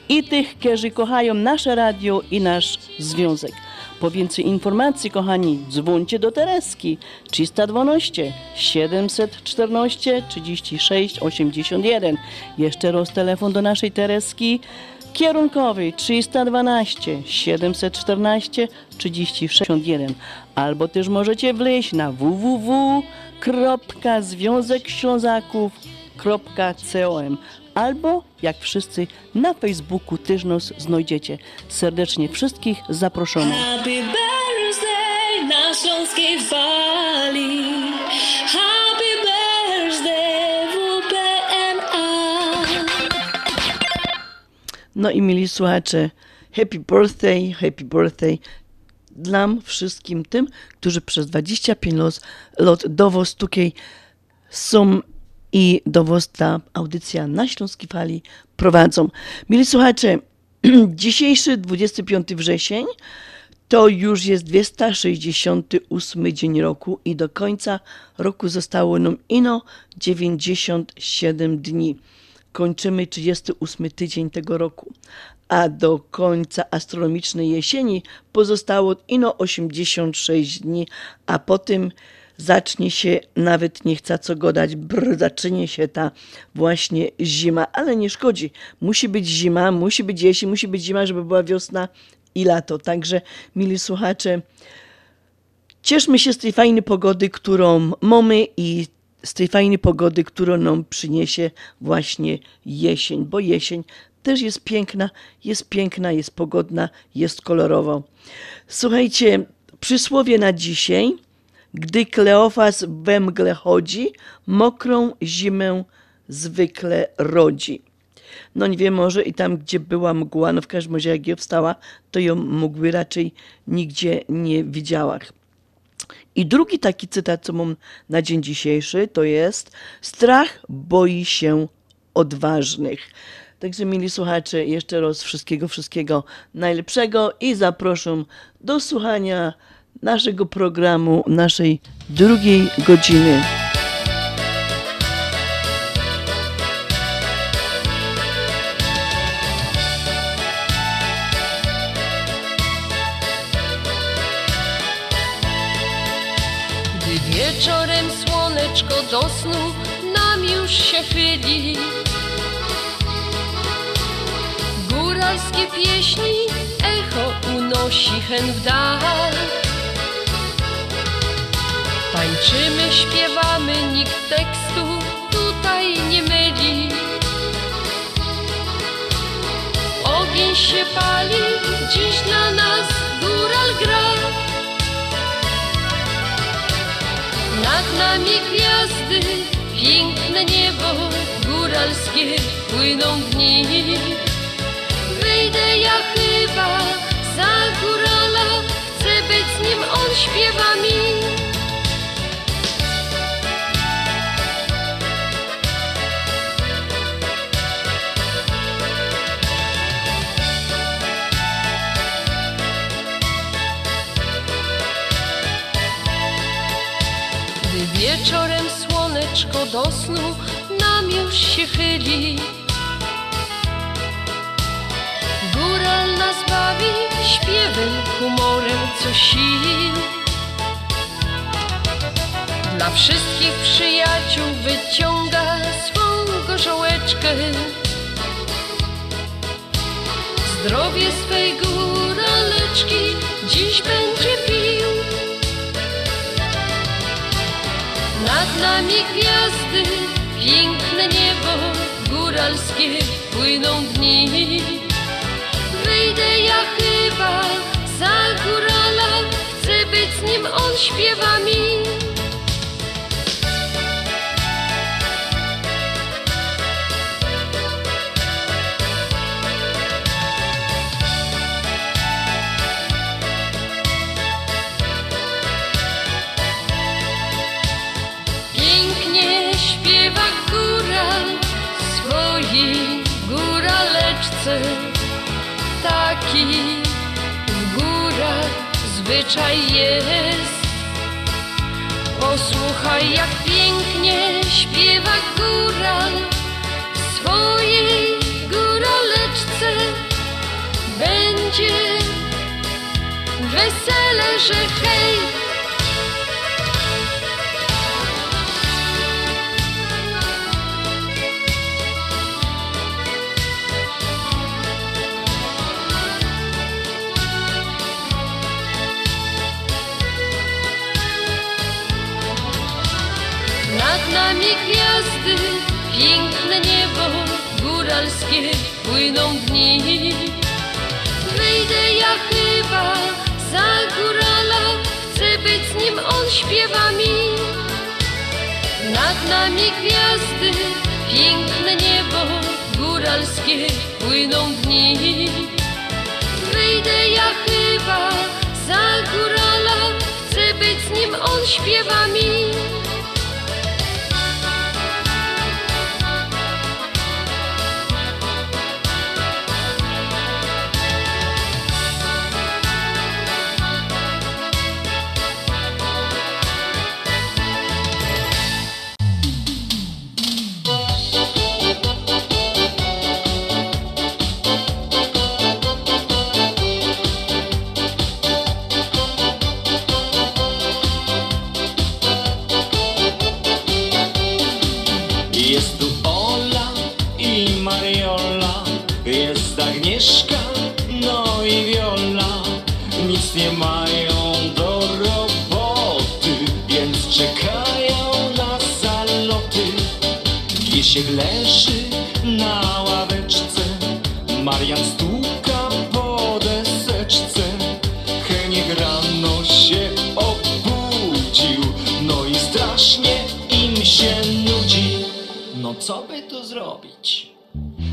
i tych, którzy kochają nasze radio i nasz związek. Po więcej informacji, kochani, dzwońcie do Tereski 312 714 36 81. Jeszcze raz telefon do naszej Tereski kierunkowy 312 714 3661 albo też możecie wleźć na www.związekślązaków.com albo jak wszyscy na Facebooku też nas znajdziecie. Serdecznie wszystkich zapraszamy. Happy birthday na Śląskiej Fali. Happy birthday WPNA. No i mieli słuchacze, happy birthday, happy birthday dla wszystkim tym, którzy przez 25 lat, lat do was tutaj są i do was ta audycja na Śląskiej Fali prowadzą. Mieli słuchacze, [clears throat] dzisiejszy 25 wrzesień to już jest 268 dzień roku i do końca roku zostało nam ino 97 dni. Kończymy 38 tydzień tego roku, a do końca astronomicznej jesieni pozostało ino 86 dni, a potem zacznie się, nawet nie chcę co godać, brr, zacznie się ta właśnie zima, ale nie szkodzi. Musi być zima, musi być jesień, musi być zima, żeby była wiosna i lato. Także, mili słuchacze, cieszmy się z tej fajnej pogody, którą mamy i z tej fajnej pogody, którą nam przyniesie właśnie jesień, bo jesień też jest piękna, jest piękna, jest pogodna, jest kolorowo. Słuchajcie, przysłowie na dzisiaj. Gdy Kleofas we mgle chodzi, mokrą zimę zwykle rodzi. No nie wiem, może i tam, gdzie była mgła, no w każdym razie jak ja wstała, to ją mgły raczej nigdzie nie widziała. I drugi taki cytat, co mam na dzień dzisiejszy, to jest strach boi się odważnych. Także mili słuchacze, jeszcze raz wszystkiego, wszystkiego najlepszego i zapraszam do słuchania naszego programu, naszej drugiej godziny. Gdy wieczorem słoneczko do snu nam już się chyli Góralskie pieśni echo unosi hen w dal. Tańczymy, śpiewamy, nikt tekstu tutaj nie myli. Ogień się pali, dziś dla nas góral gra. Nad nami gwiazdy, piękne niebo góralskie płyną dni. Wyjdę ja chyba za górala, chcę być z nim, on śpiewa mi. Wieczorem słoneczko do snu nam już się chyli. Góral nas bawi śpiewem, humorem, co sił Dla wszystkich przyjaciół wyciąga swą gorzołeczkę. Zdrowie swej góraleczki dziś będzie Nad nami gwiazdy, piękne niebo góralskie płyną dni. Wyjdę ja chyba za górala, chcę być z nim, on śpiewa mi. Zwyczaj jest. Posłuchaj, jak pięknie śpiewa góral swojej góraleczce. Będzie wesele, że hej, góralskie płyną dni. Wyjdę ja chyba za górala, chcę być z nim, on śpiewa mi. Nad nami gwiazdy, piękne niebo góralskie płyną dni. Wyjdę ja chyba za górala, chcę być z nim, on śpiewa mi.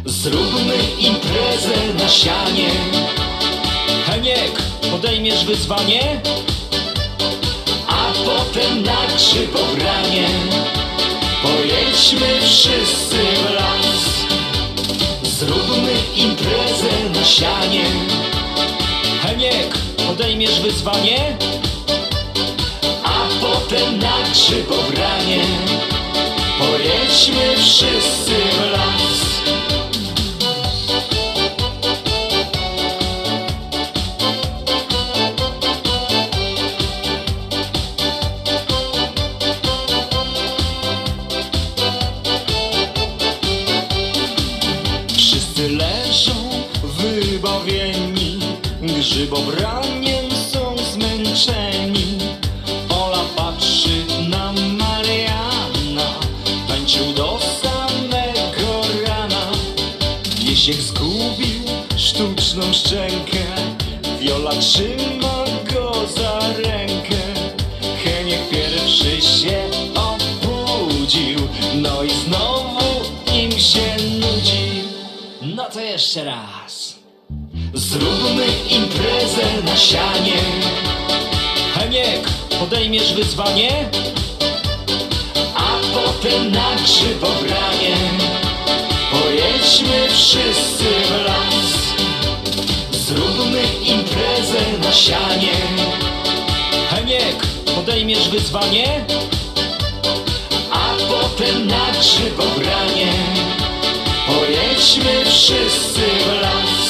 Zróbmy imprezę na sianie. Heniek, podejmiesz wyzwanie? A potem na grzybobranie pojedźmy wszyscy w las. Zróbmy imprezę na sianie. Heniek, podejmiesz wyzwanie? A potem na grzybobranie pojedźmy wszyscy w las. Wyzwanie? A potem na grzybobranie Pojedźmy wszyscy w las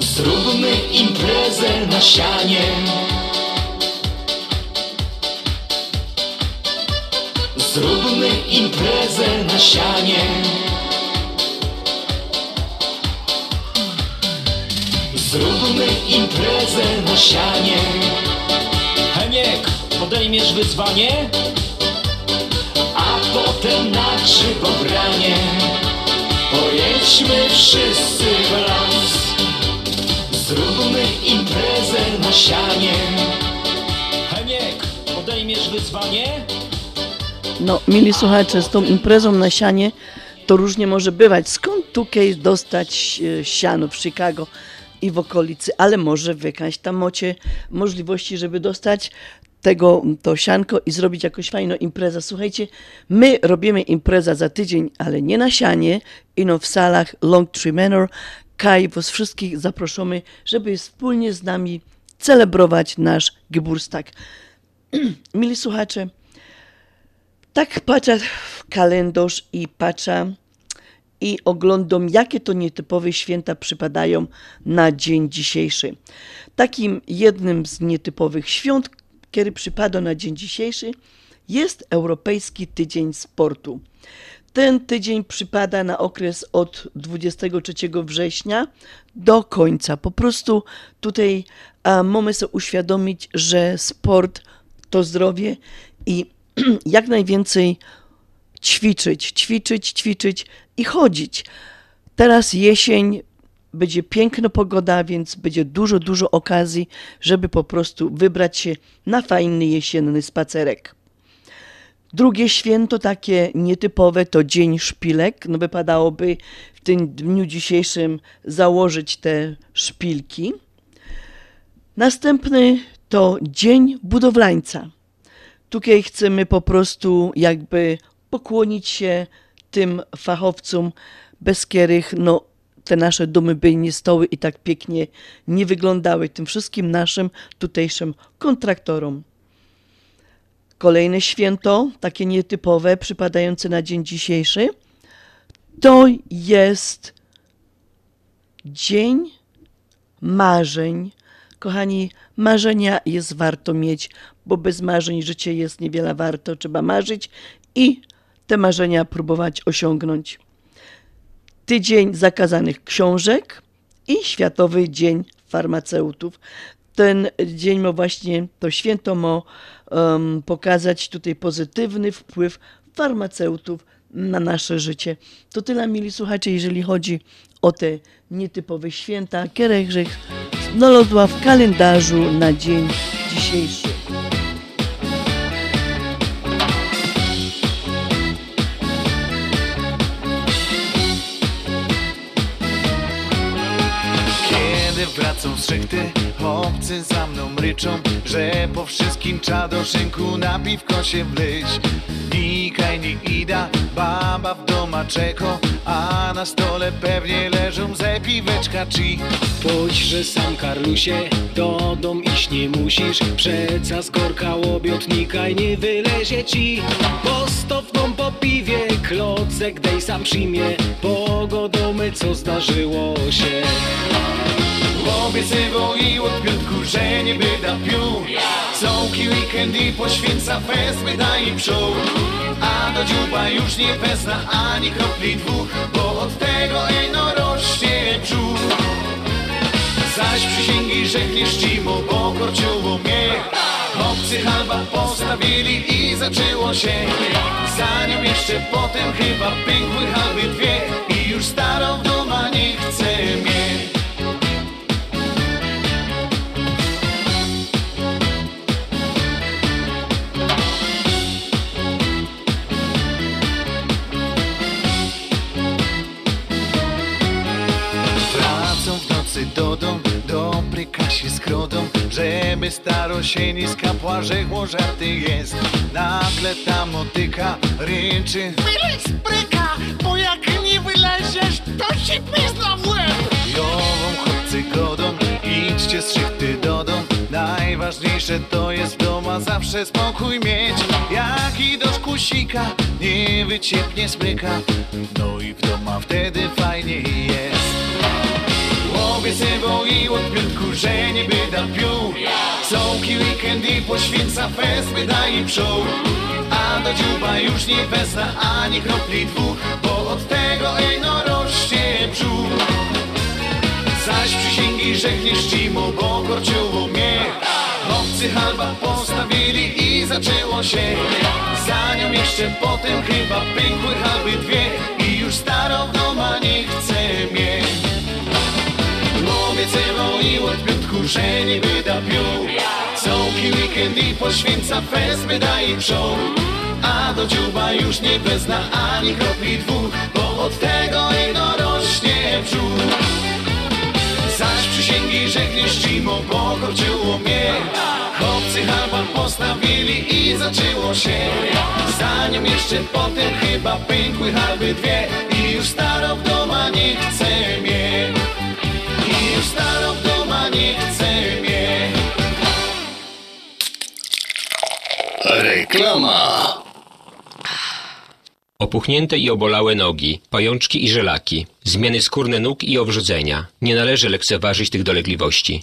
Zróbmy imprezę na sianie imprezę na sianie Zróbmy imprezę na sianie Heniek, podejmiesz wyzwanie? A potem na grzybobranie Pojedźmy wszyscy w las Zróbmy imprezę na sianie Heniek, podejmiesz wyzwanie? No, mili słuchacze, z tą imprezą na sianie to różnie może bywać. Skąd tutaj dostać e, siano w Chicago i w okolicy, ale może wykać tam macie możliwości, żeby dostać tego, to sianko i zrobić jakąś fajną imprezę. Słuchajcie, my robimy imprezę za tydzień, ale nie na sianie, ino w salach Long Tree Manor. Kaj was wszystkich zaproszamy, żeby wspólnie z nami celebrować nasz Geburtstag. [clears throat] Mili słuchacze, tak patrzę w kalendarz i patrzę i oglądam, jakie to nietypowe święta przypadają na dzień dzisiejszy. Takim jednym z nietypowych świąt, który przypada na dzień dzisiejszy, jest Europejski Tydzień Sportu. Ten tydzień przypada na okres od 23 września do końca. Po prostu tutaj a, mamy sobie uświadomić, że sport to zdrowie i [clears throat] jak najwięcej ćwiczyć, ćwiczyć, ćwiczyć i chodzić. Teraz jesień, będzie piękna pogoda, więc będzie dużo, dużo okazji, żeby po prostu wybrać się na fajny jesienny spacerek. Drugie święto, takie nietypowe, to Dzień Szpilek. No wypadałoby w tym dniu dzisiejszym założyć te szpilki. Następny to Dzień Budowlańca. Tutaj chcemy po prostu jakby pokłonić się tym fachowcom, bez których no, te nasze domy by nie stały i tak pięknie nie wyglądały. Tym wszystkim naszym tutejszym kontraktorom. Kolejne święto, takie nietypowe, przypadające na dzień dzisiejszy, to jest Dzień Marzeń. Kochani, marzenia jest warto mieć, bo bez marzeń życie jest niewiele warto. Trzeba marzyć i te marzenia próbować osiągnąć. Tydzień zakazanych książek i Światowy Dzień Farmaceutów. Ten dzień ma właśnie, to święto ma um, pokazać tutaj pozytywny wpływ farmaceutów na nasze życie. To tyle, mili słuchacze, jeżeli chodzi o te nietypowe święta, które znalazła w kalendarzu na dzień dzisiejszy. Z szechty, obcy za mną ryczą Że po wszystkim trzeba do szynku na piwko się wleźć. Nikaj nie ida, baba w doma czeko A na stole pewnie leżą ze piweczka ci. Pójdź, że sam Karlusie, do dom iść nie musisz Przeca z korka łobiotnika i nie wylezie ci. Postawną po piwie, klocek dej sam przyjmie Pogodomy co zdarzyło się Obiecywał i od że nie byda pił Całki weekend i poświęca fest, byda i przód A do dziuba już nie wezna ani kropli dwóch Bo od tego eno rośnie brzuch Zaś przysięgi, że nie czcimo, bo korciuło mnie. Chłopcy halba postawili i zaczęło się. Za nią jeszcze potem chyba pękły halby dwie. I już starą doma nie chce mnie Żeby staro się nie skapła, że chłożaty jest. Nagle ta motyka ryczy Wyleź z bryka, bo jak nie wyleziesz, to ci pizna w łeb. Jową chłopcy godą, idźcie z szychty do dom. Najważniejsze to jest w doma zawsze spokój mieć. Jak i do szkusika, nie wyciepnie smyka No i w doma wtedy fajnie jest Obiecywał i od piątku, że nie byda pił Całki weekend i poświęca fest, byda i przód A do dziuba już nie wezna ani kropli dwóch Bo od tego eno rośnie brzuch Zaś przysięgi, że nie czcimo, bo korciuło mnie. Chłopcy halba postawili i zaczęło się. Za nią jeszcze potem chyba pękły halby dwie. I już starą w doma nie że nie byda pił Całki weekend i poświęca fest, byda i przód A do dziuba już nie wezna ani kropli dwóch Bo od tego ino rośnie brzuch Zaś przysięgi, że czcimo, bo korciuło mnie. Chłopcy halba postawili i zaczęło się. Za nią jeszcze potem chyba pękły halby dwie. I już staro w doma nie chce mnie I już staro w doma nie chce Reklama. Opuchnięte i obolałe nogi, pajączki i żelaki, zmiany skórne nóg i owrzodzenia. Nie należy lekceważyć tych dolegliwości.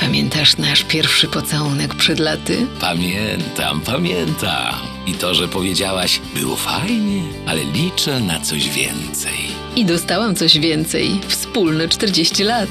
Pamiętasz nasz pierwszy pocałunek przed laty? Pamiętam, pamiętam. I to, że powiedziałaś, było fajnie, ale liczę na coś więcej. I dostałam coś więcej. Wspólne 40 lat.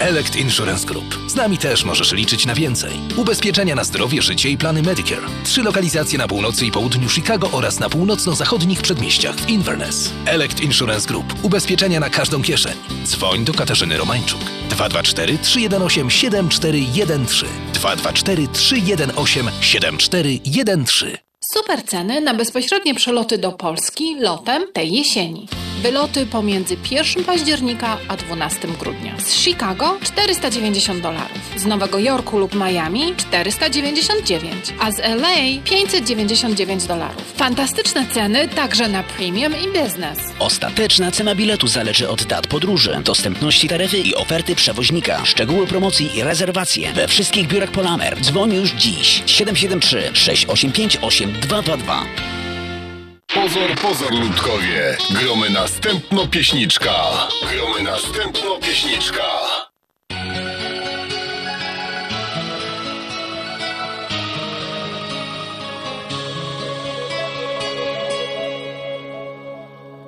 Elect Insurance Group. Z nami też możesz liczyć na więcej. Ubezpieczenia na zdrowie, życie i plany Medicare. Trzy lokalizacje na północy i południu Chicago oraz na północno-zachodnich przedmieściach w Inverness. Elect Insurance Group. Ubezpieczenia na każdą kieszeń. Dzwoń do Katarzyny Romańczuk. 224 318 7413 224 318 7413 Super ceny na bezpośrednie przeloty do Polski lotem tej jesieni. Wyloty pomiędzy 1 października a 12 grudnia. Z Chicago 490 dolarów. Z Nowego Jorku lub Miami 499, a z LA 599 dolarów. Fantastyczne ceny także na premium i business. Ostateczna cena biletu zależy od dat podróży, dostępności taryfy i oferty przewoźnika. Szczegóły promocji i rezerwacje we wszystkich biurach Polamer. Dzwoń już dziś 773 685 8222. Pozor, pozor, ludkowie. Gromy następno pieśniczka. Gromy następno pieśniczka.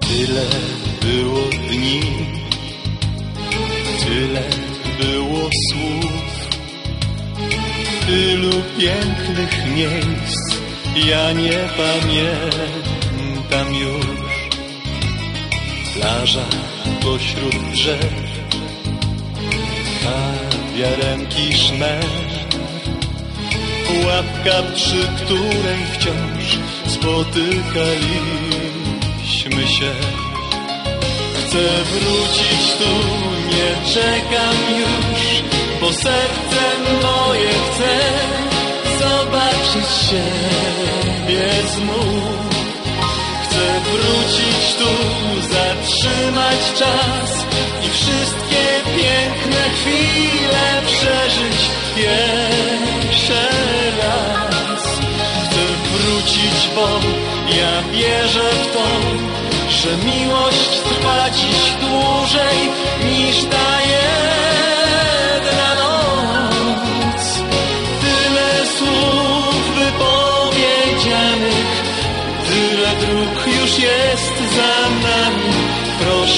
Tyle było dni, tyle było słów, tylu pięknych miejsc ja nie pamiętam już. Plaża pośród drzew, kawiarenki szmer, łapka, przy której wciąż spotykaliśmy się. Chcę wrócić tu, nie czekam już, bo serce moje chce zobaczyć siebie znów. Wrócić tu, zatrzymać czas i wszystkie piękne chwile przeżyć jeszcze raz. Chcę wrócić, bo ja wierzę w to, że miłość trwa dziś dłużej niż ta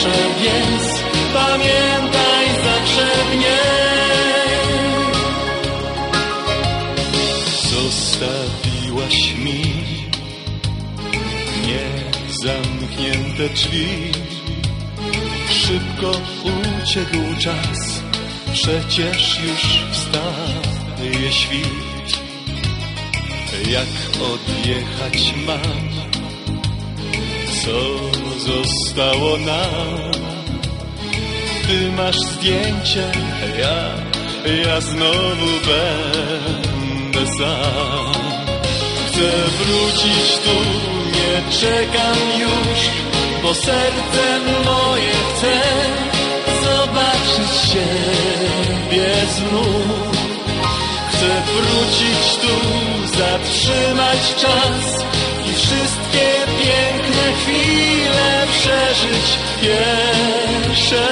Proszę więc pamiętaj zawsze mnie. Zostawiłaś mi niezamknięte drzwi. Szybko uciekł czas, przecież już wstaje świt. Jak odjechać mam? Co zostało nam? Ty masz zdjęcie, ja, ja znowu będę sam. Chcę wrócić tu, nie czekam już, bo serce moje chce zobaczyć siebie znów. Chcę wrócić tu, zatrzymać czas wszystkie piękne chwile przeżyć jeszcze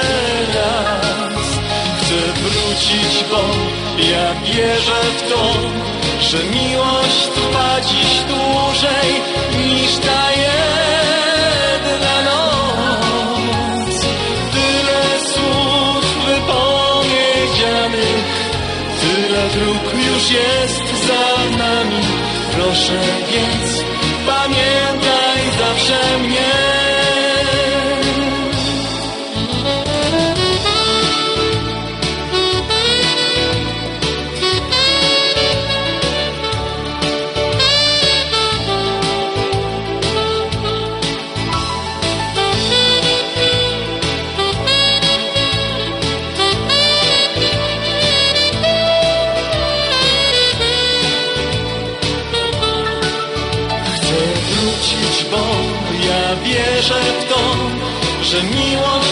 raz. Chcę wrócić, bo ja wierzę w to, że miłość trwa dziś dłużej niż ta jedna noc. Tyle słów wypowiedzianych, tyle dróg już jest za nami. Proszę więc że miłość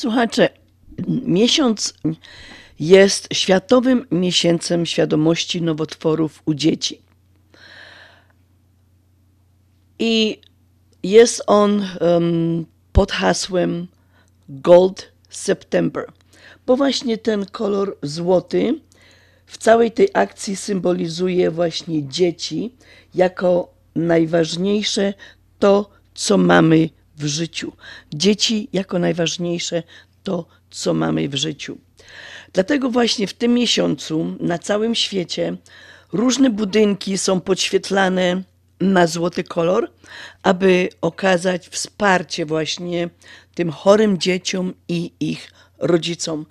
słuchacze, miesiąc jest Światowym Miesięcem Świadomości Nowotworów u Dzieci. I jest on em, pod hasłem Gold September, bo właśnie ten kolor złoty w całej tej akcji symbolizuje właśnie dzieci jako najważniejsze to, co mamy w życiu. Dzieci jako najważniejsze to, co mamy w życiu. Dlatego właśnie w tym miesiącu na całym świecie różne budynki są podświetlane na złoty kolor, aby okazać wsparcie właśnie tym chorym dzieciom i ich rodzicom.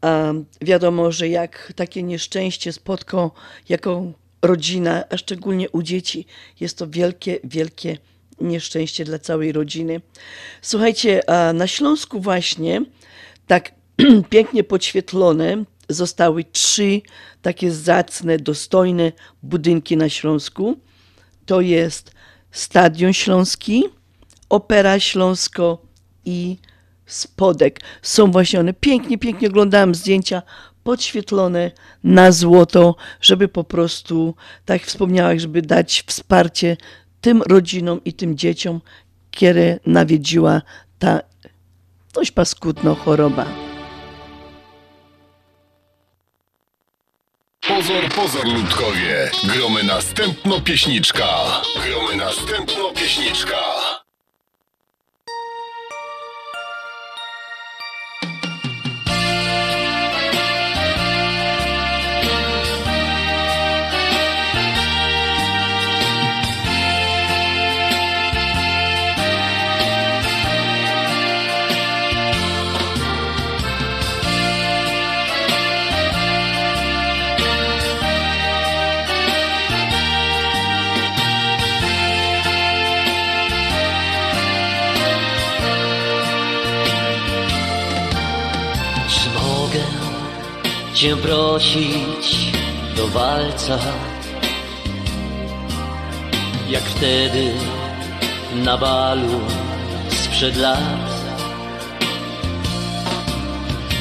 A wiadomo, że jak takie nieszczęście spotka jaką rodzina, a szczególnie u dzieci, jest to wielkie, wielkie nieszczęście dla całej rodziny. Słuchajcie, na Śląsku właśnie tak [clears throat] pięknie podświetlone zostały trzy takie zacne, dostojne budynki na Śląsku. To jest Stadion Śląski, Opera Śląsko i Spodek. Są właśnie one pięknie, pięknie oglądałam zdjęcia podświetlone na złoto, żeby po prostu, tak jak wspomniałam, żeby dać wsparcie tym rodzinom i tym dzieciom, które nawiedziła ta dość paskudna choroba. Pozor, pozor, ludkowie. Gromy następno pieśniczka. Gromy następno pieśniczka. Cię prosić do walca. Jak wtedy na balu sprzed lat.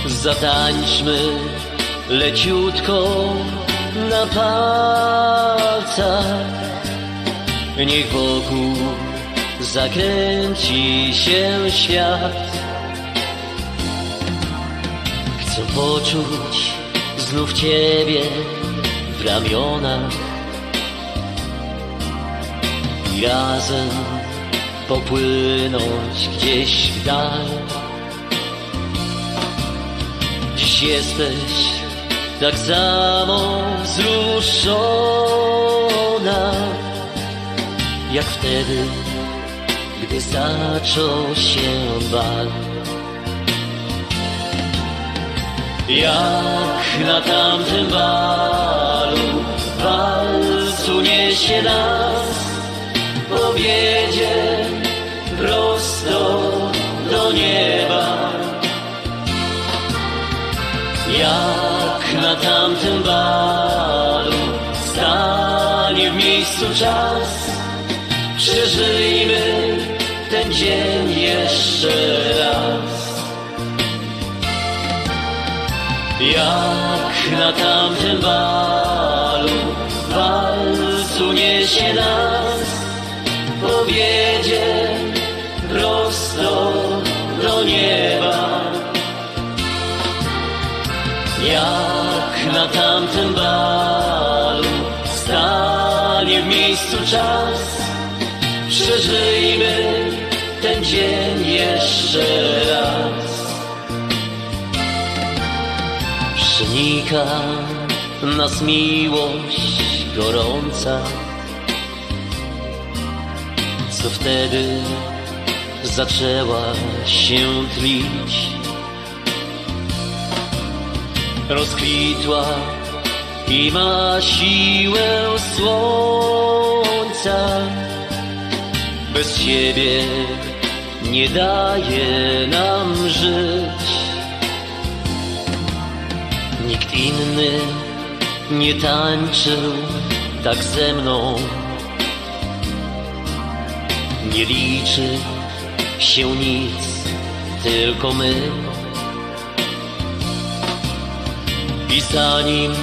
Zatańczmy leciutko na palcach. Niech wokół zakręci się świat. Chcę poczuć znów Ciebie w ramionach. I razem popłynąć gdzieś w dal. Dziś jesteś tak samo wzruszona Jak wtedy, gdy zaczął się bal Jak na tamtym balu Walcu niesie nas Powiedzie prosto do nieba. Jak na tamtym balu Stanie w miejscu czas Przeżyjmy ten dzień jeszcze raz Jak na tamtym balu Walcu niesie nas Powiedzie prosto do nieba. Jak na tamtym balu Stanie w miejscu czas Przeżyjmy ten dzień jeszcze raz Przenika nas miłość gorąca. Co wtedy zaczęła się tlić? Rozkwitła i ma siłę słońca. Bez siebie nie daje nam żyć inny nie tańczył tak ze mną. Nie liczy się nic, tylko my. I zanim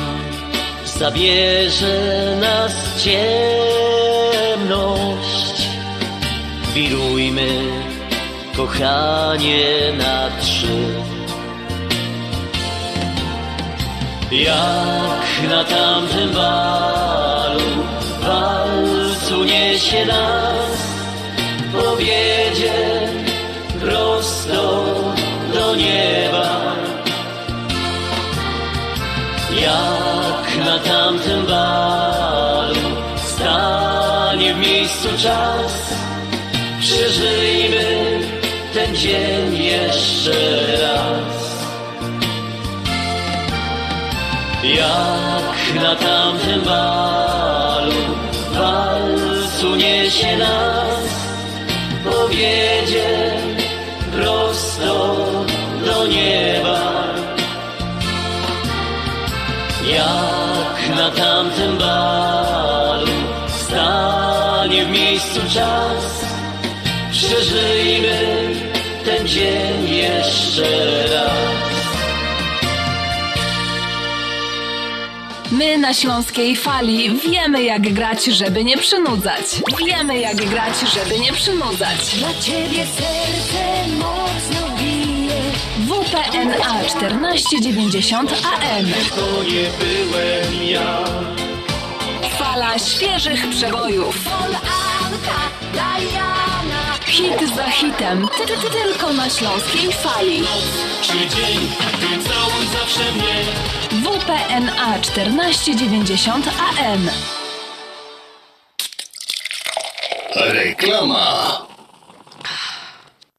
zabierze nas ciemność Wirujmy, kochanie, na trzy Jak na tamtym balu Walcu niesie nas Powiedzie prosto do nieba. Jak na tamtym balu Stanie w miejscu czas Przeżyjmy ten dzień jeszcze raz Jak na tamtym balu Walcu niesie nas Powiedzie prosto do nieba. Jak na tamtym balu Stanie w miejscu czas Przeżyjmy ten dzień jeszcze raz My na Śląskiej Fali wiemy jak grać, żeby nie przynudzać. Wiemy jak grać, żeby nie przynudzać. Dla ciebie serce mocno bije. WPNA 1490 AM. To nie byłem ja. Fala świeżych przebojów. Anka, Diana. Hit za hitem. Ty, ty, ty, tylko na Śląskiej Fali. Czy dzień, całuj zawsze mnie. WPNA 1490 AM. Reklama.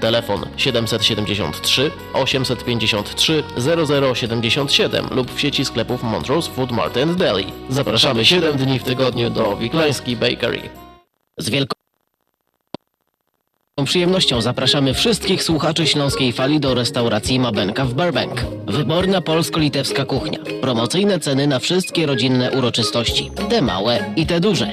Telefon 773 853 0077 lub w sieci sklepów Montrose Food Mart and Deli. Zapraszamy 7 dni w tygodniu do Wiklański Bakery. Z wielką przyjemnością zapraszamy wszystkich słuchaczy Śląskiej Fali do restauracji Mabenka w Burbank. Wyborna polsko-litewska kuchnia. Promocyjne ceny na wszystkie rodzinne uroczystości. Te małe i te duże.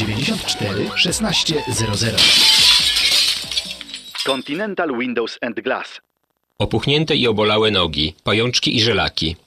1600. Continental Windows and Glass. Opuchnięte i obolałe nogi, pajączki i żelaki,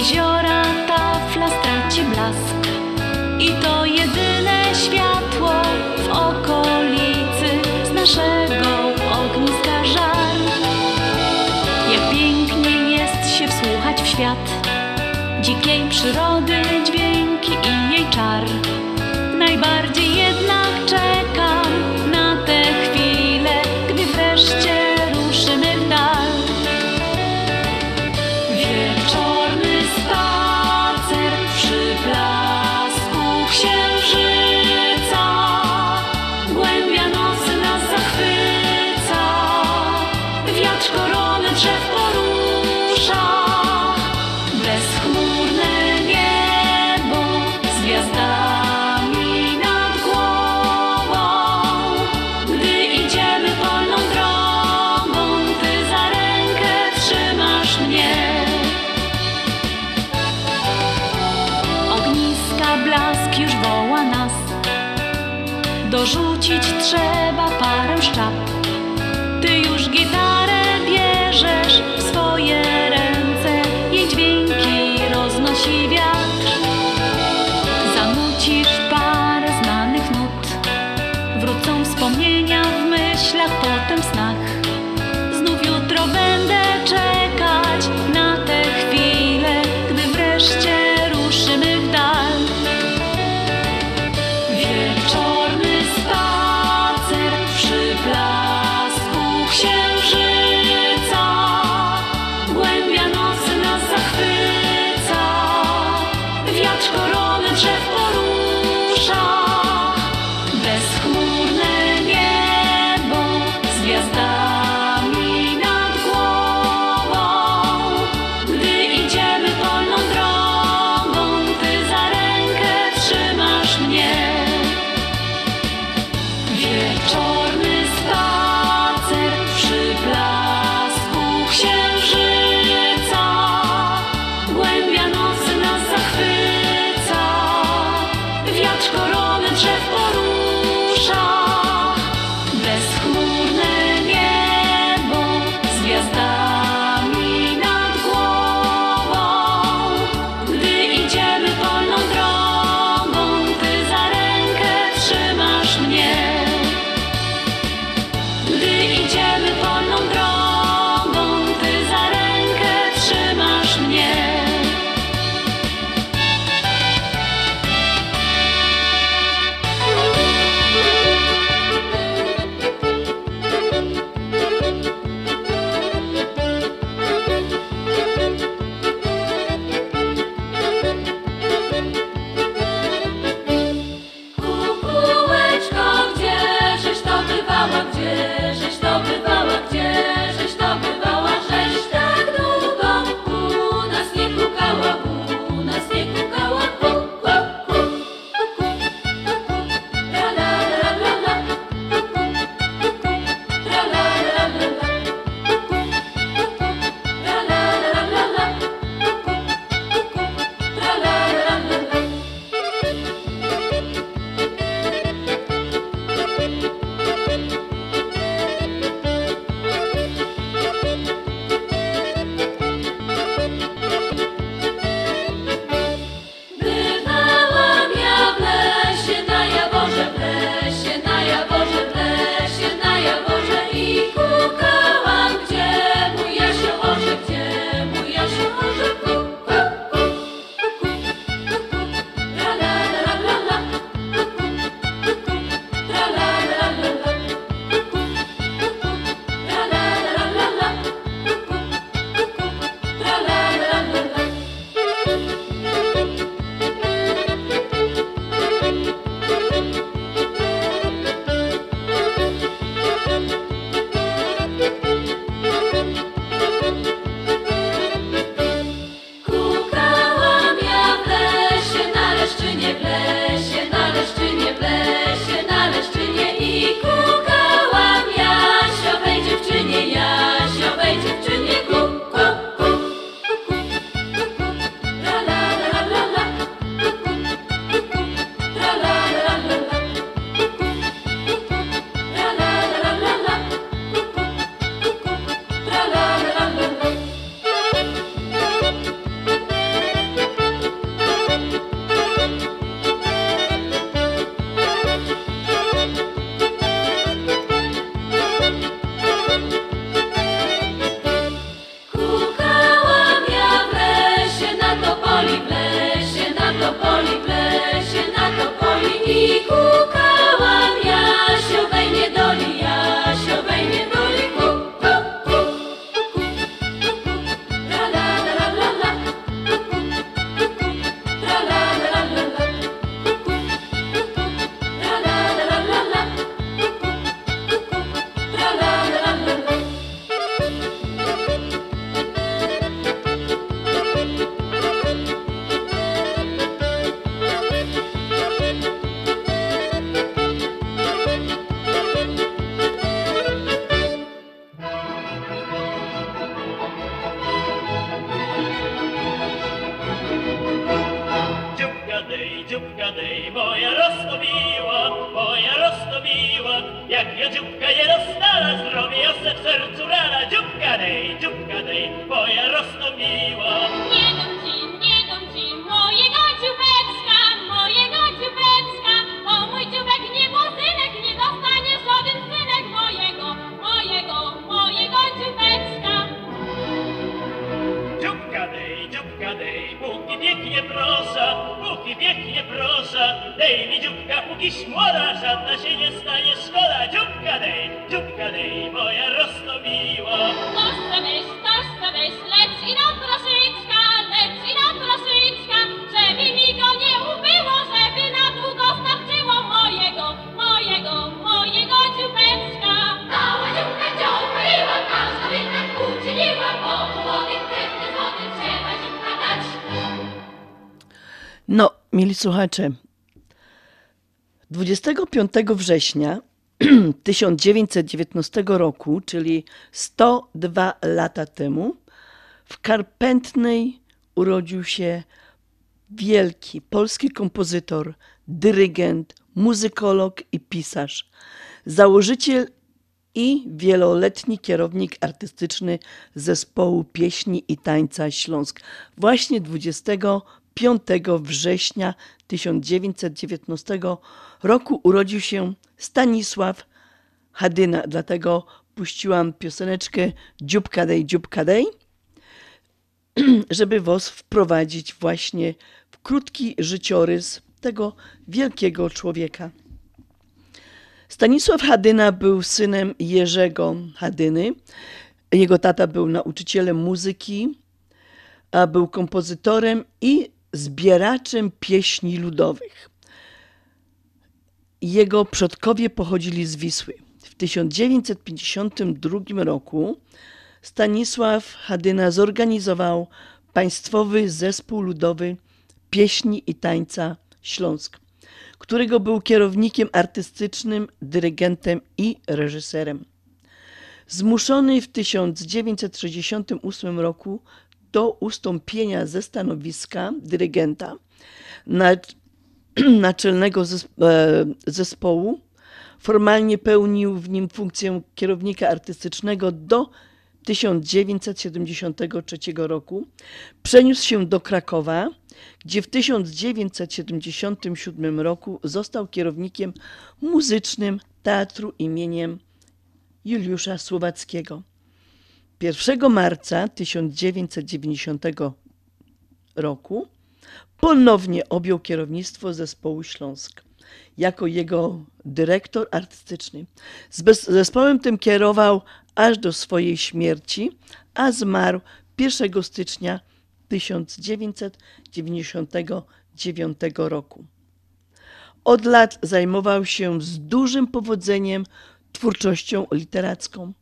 Jeziora tafla straci blask i to jedyne światło w okolicy z naszego ogniska żar. Jak pięknie jest się wsłuchać w świat dzikiej przyrody, dźwięki słuchacze, 25 września [clears throat] 1919 roku, czyli 102 lata temu, w Karpętnej urodził się wielki polski kompozytor, dyrygent, muzykolog i pisarz, założyciel i wieloletni kierownik artystyczny zespołu pieśni i tańca Śląsk. Właśnie 25 września 1919 roku urodził się Stanisław Hadyna, dlatego puściłam pioseneczkę Dziubka dej, dziubka dej, [clears throat] żeby was wprowadzić właśnie w krótki życiorys tego wielkiego człowieka. Stanisław Hadyna był synem Jerzego Hadyny. Jego tata był nauczycielem muzyki, a był kompozytorem i zbieraczem pieśni ludowych. Jego przodkowie pochodzili z Wisły. W 1952 roku Stanisław Hadyna zorganizował Państwowy Zespół Ludowy Pieśni i Tańca Śląsk, którego był kierownikiem artystycznym, dyrygentem i reżyserem. Zmuszony w 1968 roku do ustąpienia ze stanowiska dyrygenta [clears throat] naczelnego zespołu, formalnie pełnił w nim funkcję kierownika artystycznego do 1973 roku. Przeniósł się do Krakowa, gdzie w 1977 roku został kierownikiem muzycznym Teatru imieniem Juliusza Słowackiego. 1 marca 1990 roku ponownie objął kierownictwo zespołu Śląsk jako jego dyrektor artystyczny. Zespołem tym kierował aż do swojej śmierci, a zmarł 1 stycznia 1999 roku. Od lat zajmował się z dużym powodzeniem twórczością literacką.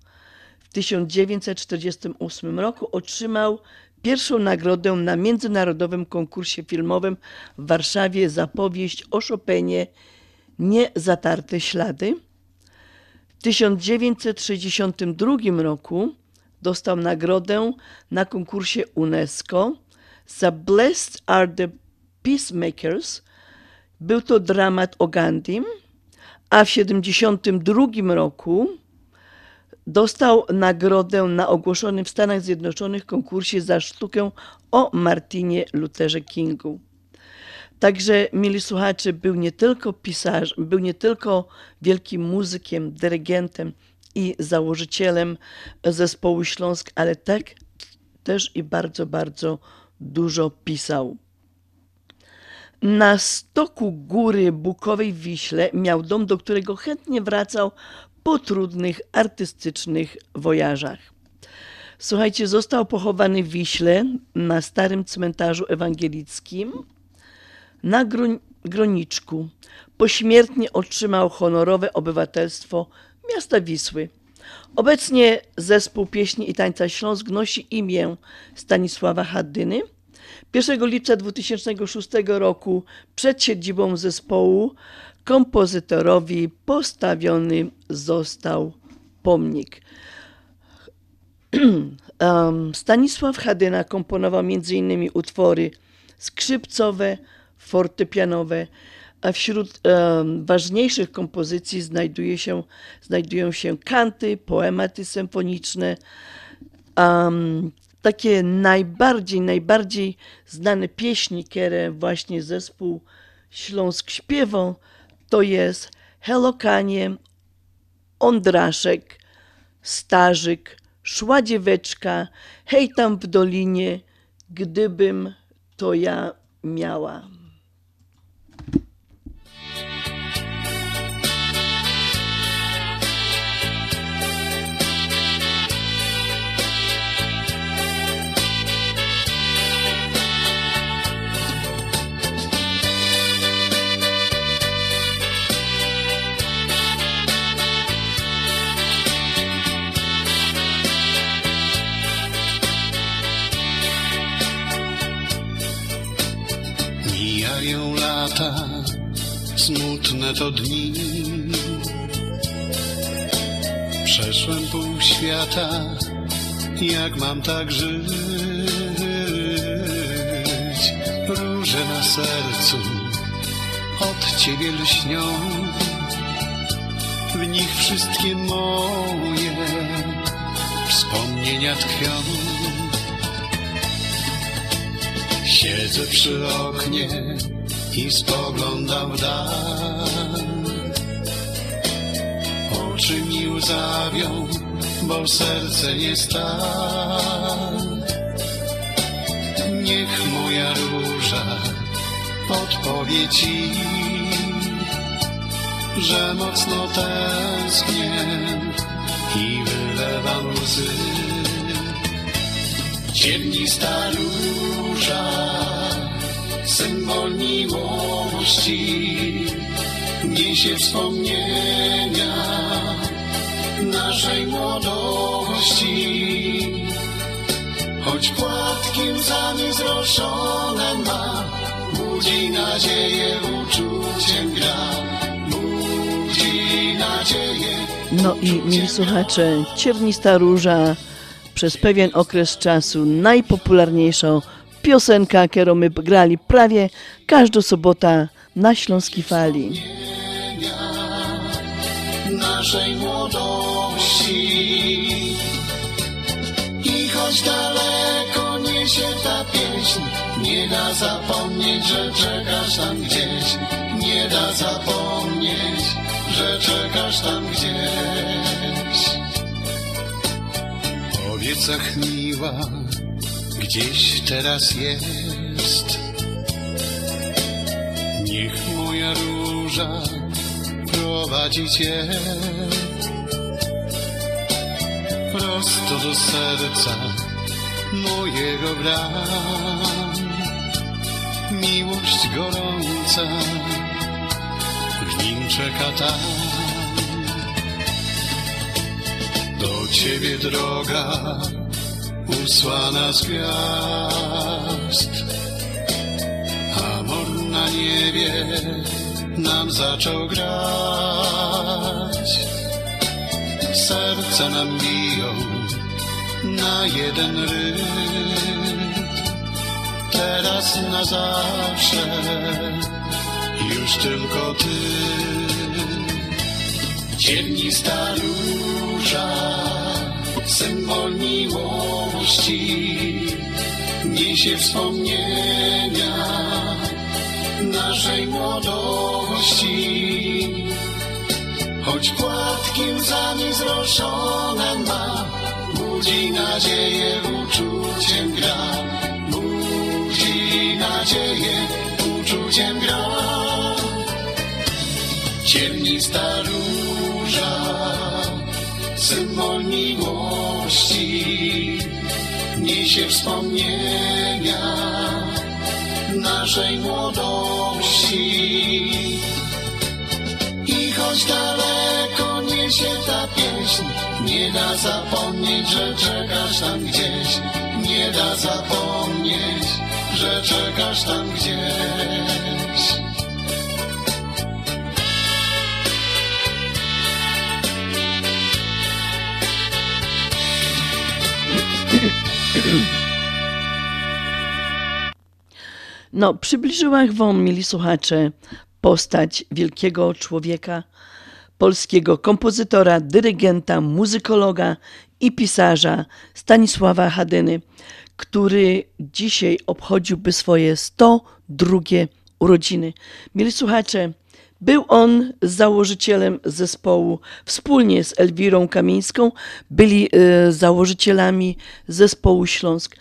W 1948 roku otrzymał pierwszą nagrodę na międzynarodowym konkursie filmowym w Warszawie za powieść o Chopinie Niezatarte ślady. W 1962 roku dostał nagrodę na konkursie UNESCO za Blessed are the Peacemakers. Był to dramat o Gandhi, a w 1972 roku dostał nagrodę na ogłoszonym w Stanach Zjednoczonych konkursie za sztukę o Martinie Lutherze Kingu. Także, mili słuchacze, był nie tylko pisarzem, był nie tylko wielkim muzykiem, dyrygentem i założycielem zespołu Śląsk, ale tak też i bardzo, bardzo dużo pisał. Na stoku góry Bukowej Wiśle miał dom, do którego chętnie wracał po trudnych artystycznych wojażach. Słuchajcie, został pochowany w Wiśle na starym cmentarzu ewangelickim na Groniczku. Pośmiertnie otrzymał honorowe obywatelstwo miasta Wisły. Obecnie zespół pieśni i tańca Śląsk nosi imię Stanisława Haddyny. 1 lipca 2006 roku przed siedzibą zespołu kompozytorowi postawiony został pomnik. [clears throat] Stanisław Hadyna komponował m.in. utwory skrzypcowe, fortepianowe, a wśród um, ważniejszych kompozycji znajduje się, znajdują się kanty, poematy symfoniczne. Um, takie najbardziej, najbardziej znane pieśni, które właśnie zespół Śląsk śpiewą, to jest Helokanie, Ondraszek, Starzyk, Szła dzieweczka, hej tam w dolinie, gdybym to ja miała. Smutne to dni, Przeszłem pół świata, jak mam tak żyć? Róże na sercu od ciebie lśnią, w nich wszystkie moje wspomnienia tkwią. Siedzę przy oknie i spoglądam w dal. Łzawią, bo serce nie stal. Niech moja róża podpowie ci, że mocno tęsknię i wylewam łzy. Ciemnista róża, symbol miłości, niesie wspomnienia naszej młodości. Choć płatki łzami zroszone ma, budzi nadzieję, uczuciem gra, budzi nadzieję. No i mili słuchacze, Ciernista Róża przez pewien okres czasu najpopularniejszą piosenka, którą my grali prawie każdą sobotę na Śląskiej Fali. Naszej młodości. I choć daleko niesie ta pieśń, nie da zapomnieć, że czekasz tam gdzieś. Nie da zapomnieć, że czekasz tam gdzieś. Powiedz, ach miła, gdzieś teraz jest. Niech moja róża prowadzi cię prosto do serca mojego bram. Miłość gorąca w nim czeka tam. Do ciebie droga usłana z gwiazd. Amor na niebie nam zaczął grać. Serca nam biją na jeden rytm. Teraz na zawsze już tylko ty. Ciemnista róża, symbol miłości, niesie wspomnienia naszej młodości. Choć płatki łzami zroszone ma, budzi nadzieję, uczuciem gra. Budzi nadzieję, uczuciem gra. Ciemnista róża, symbol miłości, niesie wspomnienia naszej młodości. I choć daleko niesie ta pieśń, nie da zapomnieć, że czekasz tam gdzieś. Nie da zapomnieć, że czekasz tam gdzieś. [clears throat] No, przybliżyłam wam, mili słuchacze, postać wielkiego człowieka, polskiego kompozytora, dyrygenta, muzykologa i pisarza Stanisława Hadyny, który dzisiaj obchodziłby swoje 102 urodziny. Mili słuchacze, był on założycielem zespołu, wspólnie z Elwirą Kamińską byli e, założycielami zespołu Śląsk.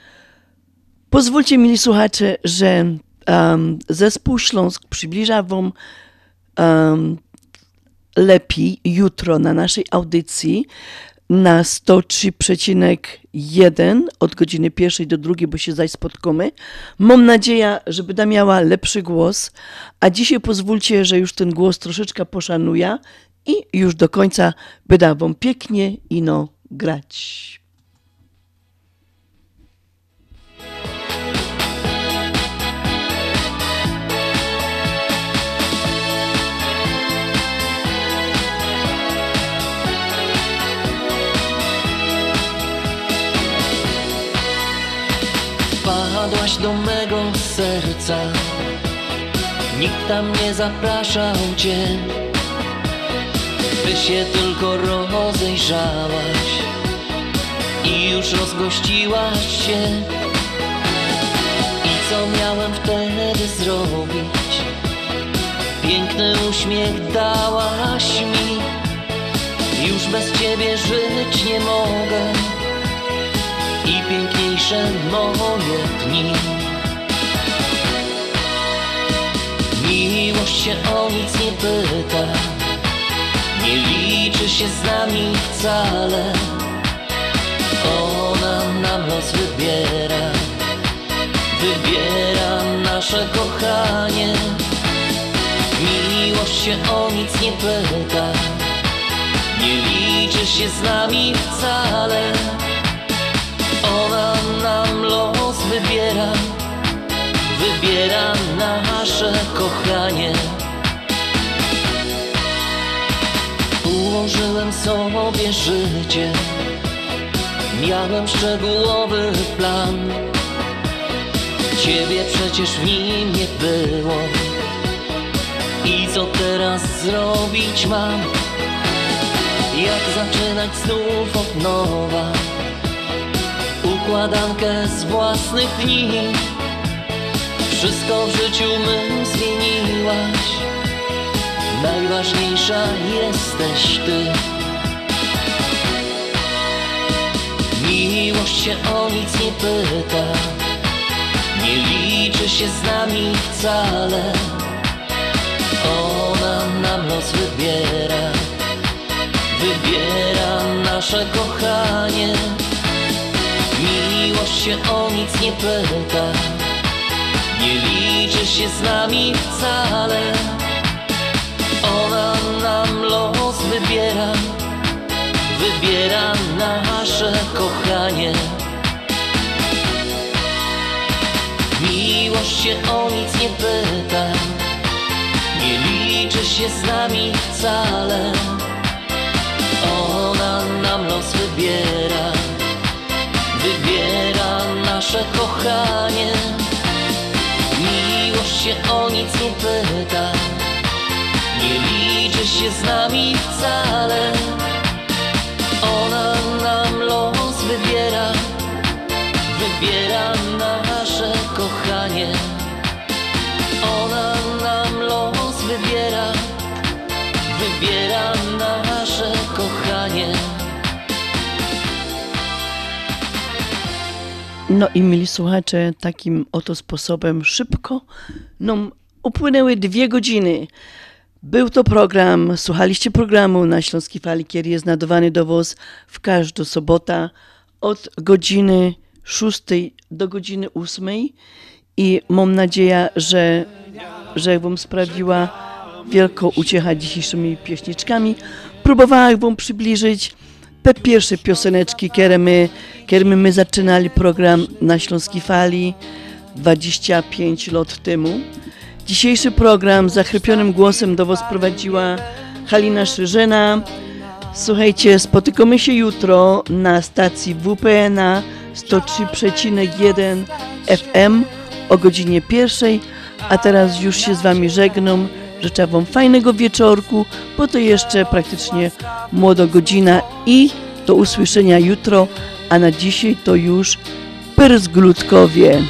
Pozwólcie, mili słuchacze, że um, zespół Śląsk przybliża Wam um, lepiej jutro na naszej audycji na 103,1 od godziny pierwszej do drugiej, bo się zaś spotkamy. Mam nadzieję, że będę miała lepszy głos, a dzisiaj pozwólcie, że już ten głos troszeczkę poszanuję i już do końca będę Wam pięknie ino grać. Do mego serca. Nikt tam nie zapraszał cię Ty się tylko rozejrzałaś I już rozgościłaś się. I co miałem wtedy zrobić? Piękny uśmiech dałaś mi. Już bez ciebie żyć nie mogę I piękniejsze moje dni. Miłość się o nic nie pyta Nie liczy się z nami wcale. Ona nam los wybiera Wybiera nasze kochanie. Miłość się o nic nie pyta Nie liczy się z nami wcale Ona nam los wybiera. Wybiera nasze kochanie. Ułożyłem sobie życie. Miałem szczegółowy plan. Ciebie przecież w nim nie było. I co teraz zrobić mam? Jak zaczynać znów od nowa Układankę z własnych dni. Wszystko w życiu mym zmieniłaś. Najważniejsza jesteś ty. Miłość się o nic nie pyta. Nie liczy się z nami wcale. Ona nam los wybiera. Wybiera nasze kochanie Miłość się o nic nie pyta. Nie liczy się z nami wcale. Ona nam los wybiera. Wybiera nasze kochanie. Miłość się o nic nie pyta. Nie liczy się z nami wcale. Ona nam los wybiera Wybiera nasze kochanie. Miłość się o nic nie pyta. Nie liczy się z nami wcale No i mieli słuchacze, takim oto sposobem szybko nam upłynęły dwie godziny. Był to program, słuchaliście programu na Śląskiej Fali, kiedy jest nadawany do Was w każdą sobotę od godziny 6 do godziny 8 i mam nadzieję, że, że Wam sprawiła wielką uciechę dzisiejszymi pieśniczkami. Próbowałem Wam przybliżyć te pierwsze pioseneczki, które my, które my, zaczynali program na Śląskiej Fali 25 lat temu. Dzisiejszy program zachrypionym głosem do Was prowadziła Halina Szyżena. Słuchajcie, spotykamy się jutro na stacji WPNA 103,1 FM o godzinie pierwszej, a teraz już się z Wami żegnam. Życzę Wam fajnego wieczorku, bo to jeszcze praktycznie młoda godzina i do usłyszenia jutro, a na dzisiaj to już Pyrzglutkowie.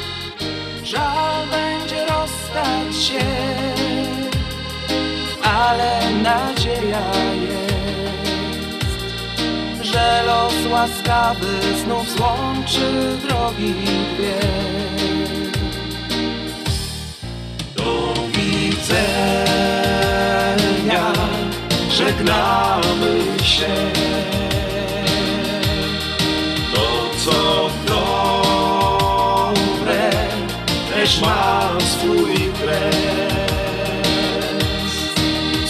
Żal będzie rozstać się, ale nadzieja jest, że los łaskawy znów złączy drogi dwie. Widzenia, żegnamy się. To co dobre też ma swój kres.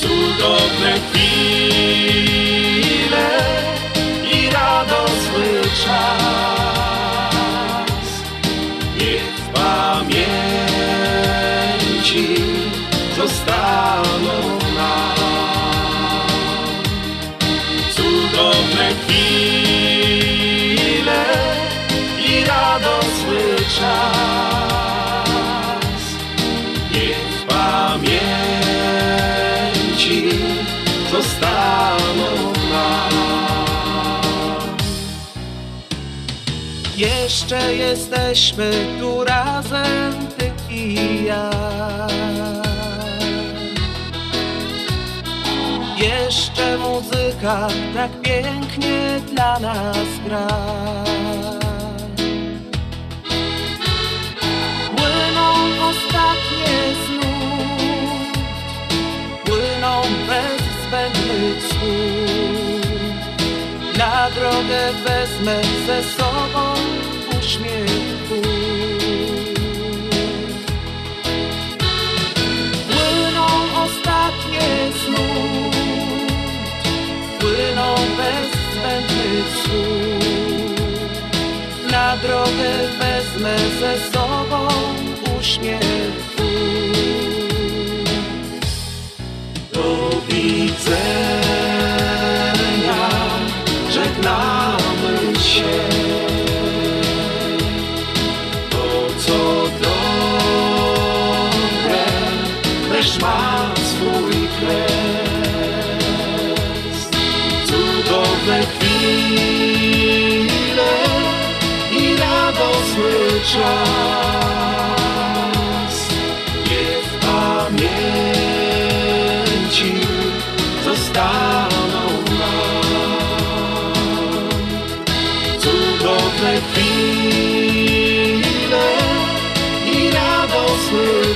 Cudowne chwile Jeszcze jesteśmy tu razem, ty i ja. Jeszcze muzyka tak pięknie dla nas gra. Płyną ostatnie znów, płyną bez zbędnych słów. Na drogę wezmę ze sobą drogę wezmę ze sobą uśmiech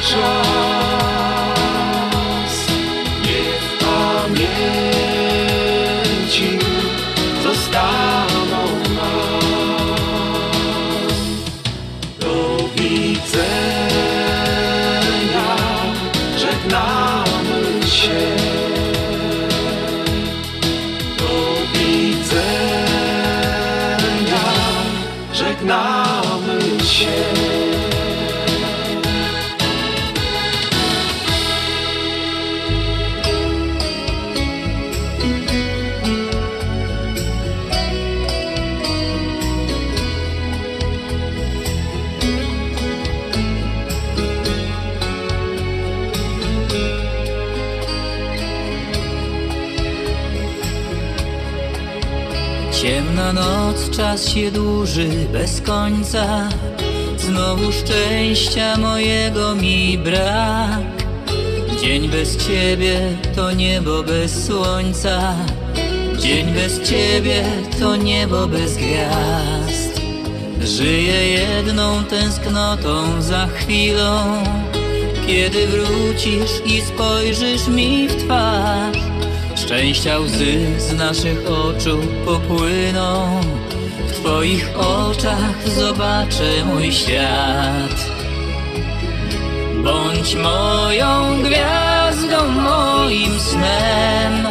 joy. Czas się dłuży bez końca. Znowu szczęścia mojego mi brak. Dzień bez ciebie to niebo bez słońca. Dzień bez ciebie to niebo bez gwiazd. Żyję jedną tęsknotą za chwilą. Kiedy wrócisz i spojrzysz mi w twarz Szczęścia łzy z naszych oczu popłyną twoich oczach zobaczę mój świat. Bądź moją gwiazdą, moim snem.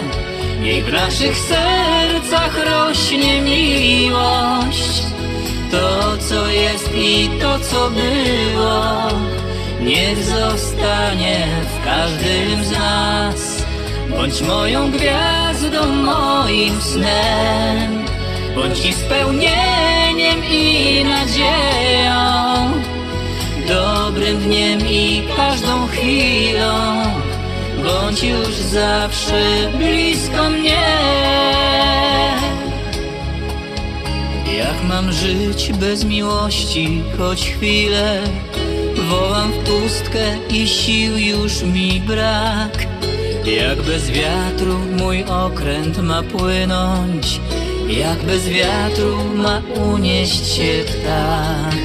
Niech w naszych sercach rośnie miłość. To co jest i to co było Niech zostanie w każdym z nas. Bądź moją gwiazdą, moim snem Bądź i spełnieniem i nadzieją Dobrym dniem i każdą chwilą Bądź już zawsze blisko mnie. Jak mam żyć bez miłości choć chwilę Wołam w pustkę i sił już mi brak. Jak bez wiatru mój okręt ma płynąć Jak bez wiatru ma unieść się ptak.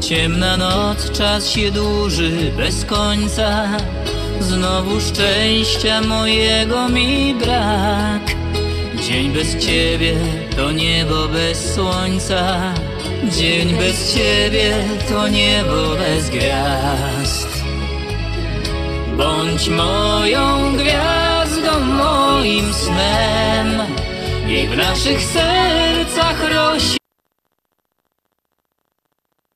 Ciemna noc, czas się dłuży bez końca. Znowu szczęścia mojego mi brak. Dzień bez ciebie to niebo bez słońca. Dzień bez ciebie to niebo bez gwiazd. Bądź moją gwiazdą, moim snem Niech w naszych sercach rośnie